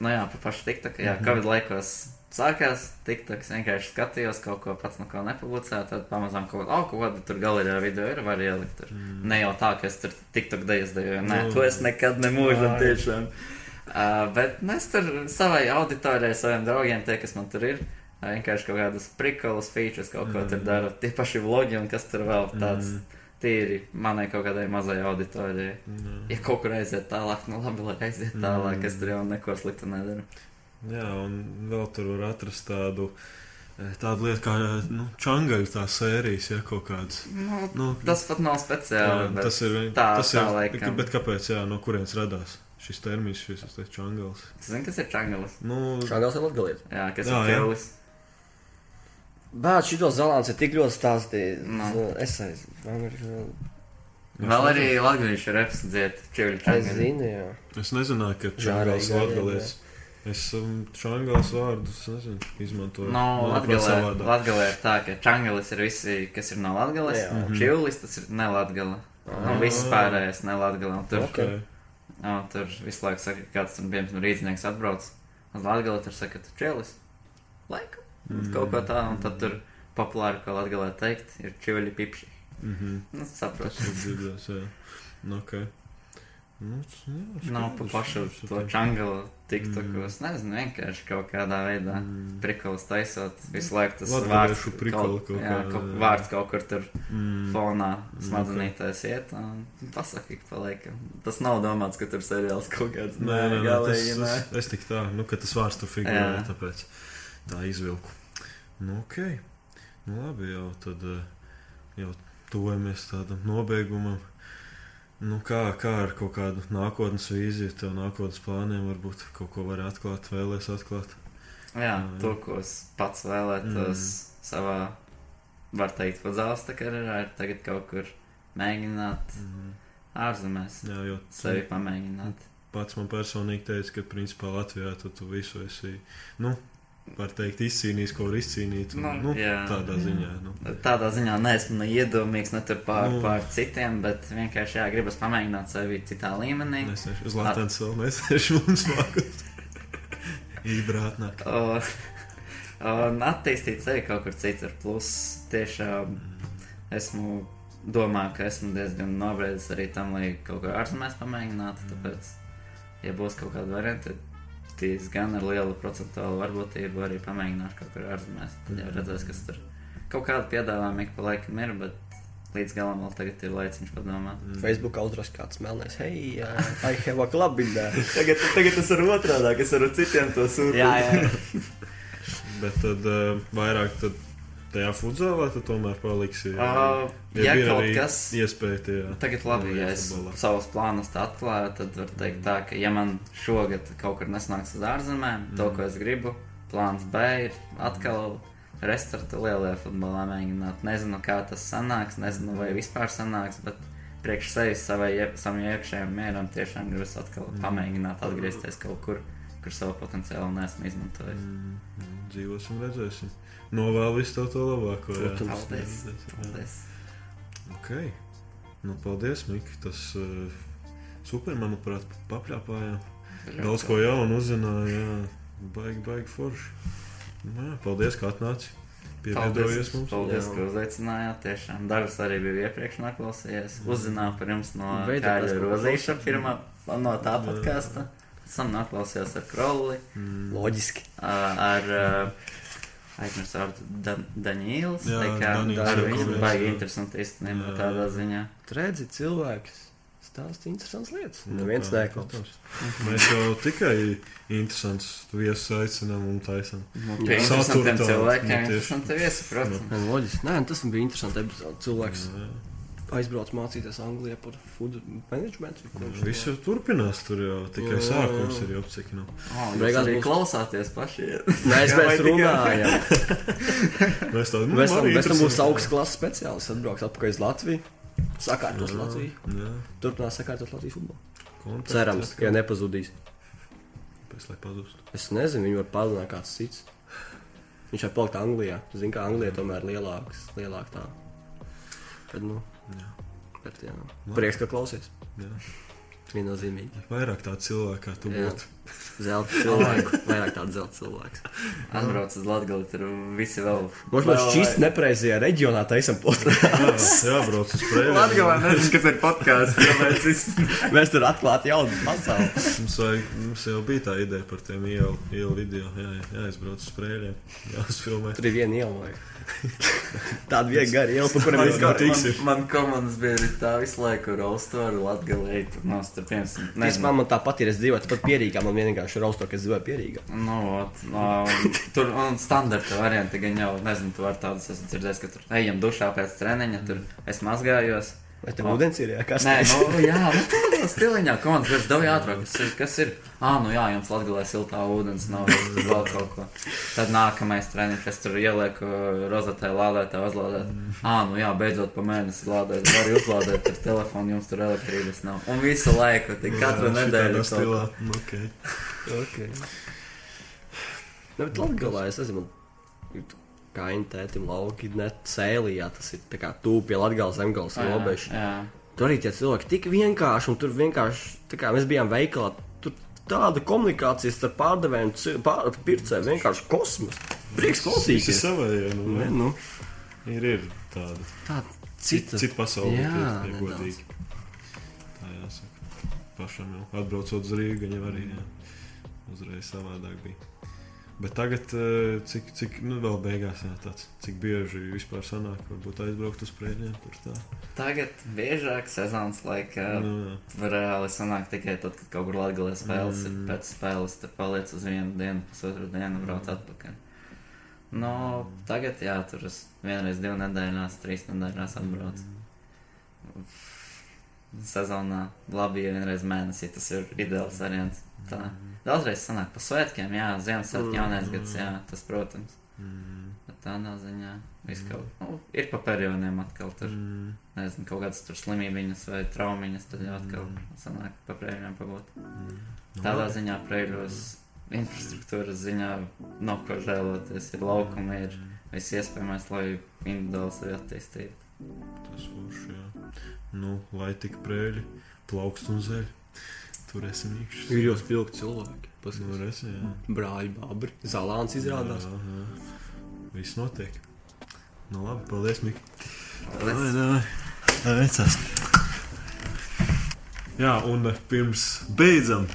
nu jā, par pašu TikTok. Jā, Mhm. Covid laikos sākās TikTok. Es vienkārši skatījos kaut ko pats, no kā nepublicēju. Tad pamazām kaut ko, oh, ko kādu tur galerijā video ir, var ielikt. Tur. Mm. Ne jau tā, ka es tur TikTok dejas dejoju. Nē, Nu. to es nekad nemūžam tiešām. Uh, bet nu, es tur savai auditorijai, saviem draugiem, tie, kas man tur ir, vienkārši kaut kādus prikolus, features, kaut ko tur Mm. dara. Tie paši vlogi un kas tur vēl tāds Mm. Tīri manai kaut kādai mazai auditorijai. Jā. Ja kaut kur aiziet tālāk, nu labi, lai aiziet tālāk, Mm. es tur jau neko sliktu nedaru. Jā, un vēl tur var atrast tādu. eh, Tāda lieta kā nu, čangaļu tā sērijas, ja kaut kādas. Nu, Nu, tas pat nav speciāli. jā, bet tas ir. tā- tas tā ir laikam. bet kāpēc? Jā, no kurienes radās šis termins, šis čangals? Zini, kas ir čangalis? Nu, Šāgās ir latgaliet. Jā, kas Jā, ir jā. Bet šito zalāns ir tik ļoti stāstīts. Nu. Es aiz- man ir. Vēl arī latviešu reps dzied ķēļu Es zinu, jā. es nezināju, ka čangals gājiem, latgalietis. Es um, čangals vārdus nezinu, izmantoju. No Manuprāt, Latgalē. Latgalē ir tā, ka čangalis ir visi, kas ir no Latgales, un Mhm. ķēlis tas ir ne Latgala. Ah. Nu, viss pārējais ne Latgala. Un tur, Ok. Okay. jā, tur visu laiku saka, ka kāds tur, piemēram, rīznieks atbrauc uz Latgali, tur saka, tu ķēlis. Laikam. Mm. Kaut ko tādu, un tad tur populāri, ko Latgalē teikt, ir ķēļi pipši. Mhm. Nu, saprotu. Tas ir dzirdēts, jā. Nu, ok. Nu, jā, Nav pa pašu to ok. čangalu, tiktoku, Mm. nezinu, vienkārši kaut kādā veidā. Mm. Prikols taisot, visu laiku tas vārds, prikoli kaut, kaut jā, kaut, jā. vārds kaut kur tur Mm. fonā Mm, smadzenītēs iet, un pasaka ik pa laikam. Tas nav domāts, ka tur seriāls kaut kāds. Nē, nē, nē, galīgi, tas, nē. es, es tik tā, nu, ka tas vārds tur figurē, Jā. Tā izvilku. Nu, ok. Nu, labi, jau tad eh, jau tuvojamies tādam nobeigumam. Nu, kā, kā ar kaut kādu nākotnes vīziju, tev nākotnes plāniem varbūt kaut ko var atklāt, vēlēs atklāt. Jā, Jā. to, ko es pats vēlētos Mm. savā, var teikt, futbolista karjerā, ir tagad kaut kur mēģināt Mhm. ārzemēs Jā, jo sevi pamēģināt. pats man personīgi teica, ka principā Latvijā tu, tu visu esi, nu, var teikt, izcīnījis, ko var izcīnīt. Un, Nu, nu, jā. tādā ziņā. Nu. Tādā ziņā neesmu ne iedomīgs, ne pār, Nu. pār citiem, bet vienkārši jā, gribas pamēģināt sevi citā līmenī. Mēs esam uz Latvijas vēl nesēžam un smagus. Ībrātnāk. O, un attīstīt sevi kaut kur citur. Plus, tiešām esmu, domāju, ka esmu diezgan nobriedis arī tam, lai kaut ko ārzemēs pamēģinātu. Tāpēc, ja būs kaut kāda varianta, tad diezgan ar lielu procentuālu varbūtību arī pamēģināšu kaut kur ārzemēs. Tad jau redzēs, kas tur kaut kāda piedāvājuma ik pa laikam ir, bet līdz galam vēl tagad ir laiciņš padomāt. Facebookā uzrakst kāds melnais, hei, uh, I have a club in there. Tagad, tagad es varu otrādā, es varu citiem to sūtīt. Jā, jā. Bet tad uh, vairāk tad tajā futzālā tu tomēr paliksi. Uh, ja ir kaut kas Iespēja tajā. Tagad, labi, ja es futbolā. savus plānus atklāju, tad var teikt, tā, ka, ja man šogad kaut kur nesnāks uz ārzemēm, mm. to, ko es gribu, plāns B ir atkal restarta lielajā futbolā mēģināt. Nezinu, kā tas sanāks, nezinu, vai vispār sanāks, bet priekš sevis savai, savam iekšējam mieram tiešām gribas atkal mm. pamēģināt atgriezties kaut kur, kur savu potenciālu nesmu izmantojis. Mm, mm, dzīvosim, redzēsim. Novēl visu to, to labāko. jā. Paldies! Paldies! Ok. Nu, paldies, Mika. Tas uh, super, manuprāt, papļāpājām. Daudz ko jaunu uzzināju. Jā, baigi, baigi forši. Nu, jā, paldies, ka atnāci. Pievienojies mums. Paldies, Jā. ka uzaicinājāt. Tiešām dažas arī biju iepriekš noklausījies. Uzzināju par jums no ko Rozīša pirmā no tā Jā. podkāsta. Tam noklausījos ar Krolli, Mm. Loģiski. ar aizmirsu vārdu Dan Daņīls. Jā, tā kā Daniels Ar viņu jā. baigi interesanti īstenībā Jā. tādā ziņā. Tu redzi, cilvēks stāsta interesants lietas. Nu, Neviens tā, neklausās. Mēs jau tikai interesants viesus aicinām un taisām. Nu, Pie interesantiem Saturtāts, cilvēkiem nu, tieši. interesanti viesi, protams. Nē, loģiski. Nē, tas bija interesants epizode. Cilvēks Jā. Aizbraucu mācīties Anglijā par food management. Viss jau turpinās, tur jau tikai Jā, sākums jā. ir cik nu. Beigās arī būs- klausāties paši. Mēs tikai- runājam. Mēs tādu Mēs tam, mēs tam būs augsts klases speciālists, atbrauks atpakaļ uz Latviju. Sakārtos Jā, Latviju. Jā, Turpinās sakārtot Latvijas futbolu. kontakti Cerams, ka nepazudīs. Pēc. Es nezinu, viņi var padalīt kāds cits. Viņš var palikt Anglijā. Zinu, ka Anglijā tomēr ir lielāks, lielāk tā. Bet, nu, Jā. bet, jā. Prieks, ka klausies. Jā. Viennozīmīgi. Vairāk tādu cilvēku kā tu Jā. būtu. Zelta cilvēku. Vairāk tāds zelta cilvēks. Atbrauc uz Latgali, tur visi vēl. Mums mēs šķīst nepareizajā reģionā taisam podkāstu. Jā, brauc uz preļu. Latgalā nezinu, kas ir podkāsts, es. Mēs tur atklāt jaunu pasauli. Mums, vajag, mums jau bija tā ideja par tiem ielu, ielu video. Jā, jā, jāizbrauc uz prēļiem. Jā, uzfilmēt. Tur ir viena iela. vai? Tāda viena gara iela, pa kuram Man, mēs man, tiksim. man komandas biedri tā visu laiku raustoru Latgalē, tur nos, tur piemēram. Īstenībā man tāpat ir. Es dzīvoju tāpat pierīgā. Man vienkārši ir austo, ka es dzīvoju pierīgā. Nu, ot, no, tur un standarta varianti gan jau, nezinu, tu vari tādus esmu dzirdējis, ka tur ejam dušā pēc treniņa, tur es mazgājos. Vai tev O. ūdens ir? Jā, kas Nē, tas nu, jā, nu, tādā stiliņā, komandas vairs daudz ātrāk. Kas ir? Kas ir? Ā, nu jā, jums latgalē siltā ūdens nav, tur vēl kaut ko. Tad nākamais treniņš, es tur ielieku rozetē lādētā uzlādēt. Ā, nu jā, beidzot pa mēnesi lādēt, var uzlādēt ar telefonu, jums tur elektrības nav. Un visu laiku, tik katru nedēļu. kaut stilā. Nu, Okay. Okay. Nu, bet Latvijā es nezinu, kā intētim lauki net sēlijā. Tas ir tā kā tūp pie Latvijas zemgales Jā, robežas. Tur arī tie cilvēki tik vienkārši, un tur vienkārši, tā kā mēs bijām veikalā, tur tāda komunikācija starp pārdevējiem un pār, pircējiem vienkārši kosmos. Prieks klausīties. savējie. Nu, Ne, nu, ir, ir tāda. tā Cita, cita. pasaule. Jā, tie godīgi. Tā jāsaka. Pašam jau atbraucot uz Rīgu, viņam arī jā, uzreiz savādāk bija. Bet tagad, eh, cik, cik nu, vēl beigās, jā, tāds, cik bieži vispār sanāk, varbūt aizbraukt uz prēļiem. Tur tā. Tagad biežāk sezonas laikā Nu, jā. reāli sanāk tikai tad, kad kaut kur Latvijas spēles mm. ir. Mm. Pēc spēles tur paliec uz vienu dienu, pusotru dienu, brauc atpakaļ. No, tagad, jā, tur es vienreiz divu nedēļās, trīs nedēļās atbraucu. Sezonā labi, ja vienreiz mēnesī tas ir ideāls variants. Tā. Daudzreiz sanāk pa svētkiem, jā, Ziemassvētku, Mm. jaunais gads, jā, tas, protams. Mm, Bet tādā ziņā viss kaut nu, ir pa periodiem atkal tur. mm, Nezinu, kaut kādas tur slimības vai traumiņas, tad jau atkal Mm. sanāk pa prēļiem pabūt. mm. Nu, Tādā ziņā prēļos infrastruktūras ziņā nav ko žēloties. Ir laukumi, ir viss iespējamais, lai individuāli sevi attīstītu. Tas forši, jā. Nu, lai tik prēļi, plaukst un zeļ. Tur esi mīkšs. Ir jau spilgti cilvēki. Nu, Paskatās. jā. Brāļi, babri, zālāns izrādās. Jā, jā. Viss notiek. Nu, labi, paldies, Mika. Paldies. Davai, davai. Veicās. Jā, un eh, pirms beidzam,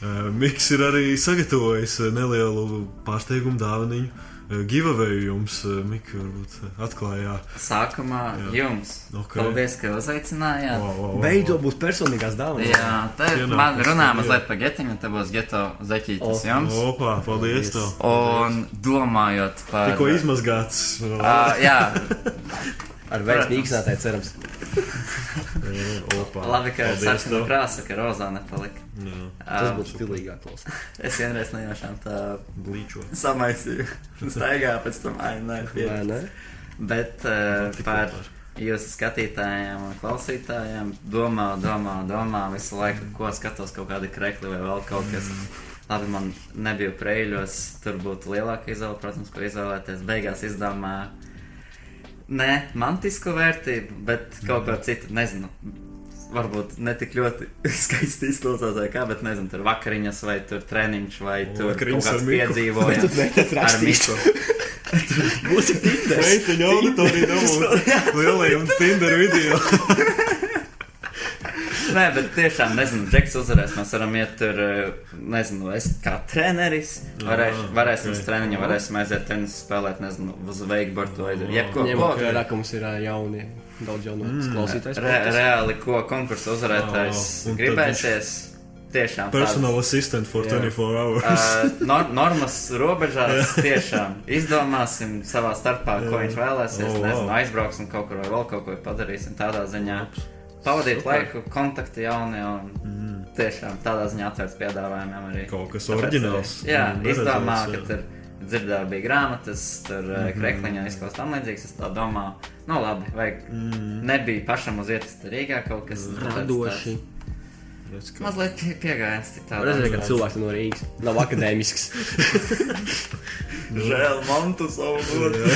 eh, Miks ir arī sagatavojis eh, nelielu pārsteigumu dāvaniņu. Eh, Giveaway jums, eh, Mika, varbūt eh, atklājā. Sākumā Jā. jums. Ok. Paldies, ka uzaicinājāt. Wow, wow, wow, Beidzot būs personīgās dāvanas. Jā, tā ir. Man runā mazliet par getiņu, te būs geto zeķītis O, jums. Opa, paldies! Paldies. tev. Un domājot par. Tikko izmazgāts. Uh, jā, Ar veiksmu īksnētāju cerams. Opa. labi, ka sarkana krāsa, ka rozā nepalika. Jā, Tas Uh, būtu stilīgāk. Es vienreiz nejaušām tā blīčo. samaisīju. Staigāju pēc tam, ai, nē, Vai pie. ne? Bet uh, par jūsu skatītājiem un klausītājiem domā, domā, domā visu laiku, ko skatos, kaut kādi krekli vai vēl kaut kas. Labi, man nebija prēļos, tur būtu lielāka izvēle, protams, ko izvēlēties. Beigās izdomāju, ne mantisku vērtību, bet kaut ko citu, nezinu. Varbūt ne tik ļoti skaisti izklausās, vai kā, bet nezinu, tur vakariņas, vai tur treniņš, vai O, tur kaut kāds piedzīvojums. Ar. Miku. Būsim Tinders. Meiteņu auditorija dabū lielajiem Tinder video. Nē, bet tiešām nezinu, Džeks uzvarēs. Mēs varam iet tur, eh, nezinu, es kā treneris. Varēs, Ah, varēsim ok. uz treniņu, varēsim aiziet tenisu spēlēt, nezinu, uz veikbortu vai jebko. Ņem ko. vērā, ka mums ir ā, jauni, daudz jaunu Mm. klausītājs. Re, reāli, ko konkursu uzvarētājs Oh, gribēsies. tiešām Personal assistant for Jā. 24 hours. Uh, nor normas robežās tiešām izdomāsim savā starpā, ko viņš vēlēsies. Oh, wow. Nezinu, aizbrauksim kaut kur vai vēl kaut ko padarīsim tādā ziņā. Pavadīt Super. laiku, kontakti jauni un Mm. tiešām tādā ziņā atvērts piedāvājumiem arī. Kaut kas oriģināls. Jā, Mm, izdomā, ka tur dzirdēju, bija grāmatas, tur mm Mhm. -hmm. krekliņā izklausās tam līdzīgs. Es tā domāju, nu labi, vajag. Mm. Nebija pašam uz vietas Rīgā kaut kas. Redz, tāds kā- Mazliet pie, citādi. Redzēju, ka cilvēks no Rīgas nav akadēmisks. Žēl mantu savu godu.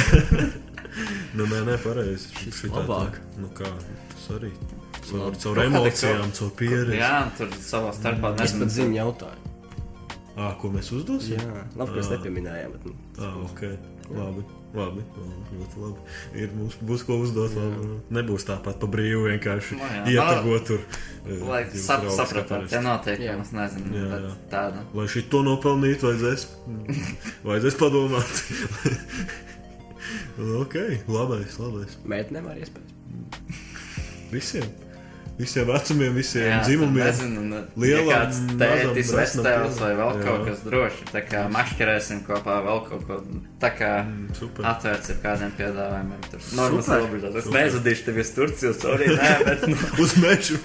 Nu, nē, nē, pareizi. Šis tā- labāk. Nu, kā tas arī. Caur, Labi. caur kāda emocijām, caur pieredzi. Jā, tur savā starpā Es pat zinu jautājumu. Ah, ko mēs uzdosim? Jā, labi, ka mēs Ah. nepieminējām. Bet, nu, Ah, ok. Labi. Labi, labi, ļoti labi. Ir, mums būs ko uzdot. Labi. Nebūs tāpat pa brīvu vienkārši Nu, jā. ietagot tur. Lai sap, kaparist. ja noteikumi, Jā. es nezinu, Jā, bet jā. tāda. Lai šī to nopelnītu, vajadzēs, vajadzēs padomāt. ok, labais, labais. Mēģinājumā var iespējas. Visiem. Visiem vecumiem, visiem Jā, dzimumiem. Nezinu, nu, kāds tētis, vectēvs vai vēl jā. kaut kas droši. Tā kā mašķerēsim kopā vēl kaut ko. Tā kā Mm, super. atvērts ir kādiem piedāvājumiem. Tur normas robežās. Es Super. neizudīšu tevi uz Turciju, sorry, nē, bet, nu, Uz mežu.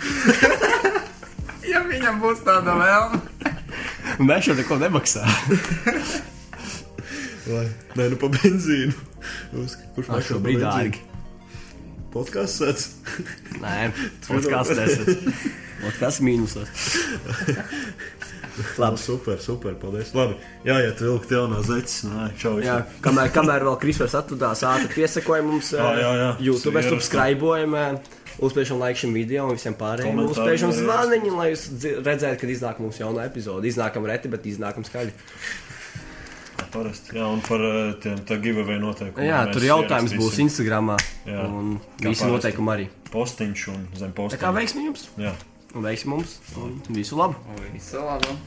ja viņam būs tāda vēlme. Jau neko nemaksā. Lai, nē, nu pa benzīnu. Uz, kurš maksā šobrīd dārgi. Podkāsts sēdz. Nē, podkāsts nesat. Podkāsts mīnusos. Labi, super, super, paldies. Labi, jāiet vilkt jaunā zeķis. Nē, čau. Jā, kamēr, kamēr vēl Krispers atradās ātri piesakoja mums Jā, jā, jā. YouTube, Ierakstā. subscribojam, uzspēšam like šim video un visiem pārējiem. Arī zvaniņu, lai jūs redzētu, kad iznāk mums jauna epizode. Iznākam reti, bet iznākam skaļi. Parasti. Jā, un par eh, tiem tā giveaway noteikumiem. Jā, tur jautājums būs. Jā, Un visi noteikumi arī. Postiņš un zem Tā postiņa. kā veiksmi jums! Jā. Un veiksmi mums! Un visu labu! Visu labu.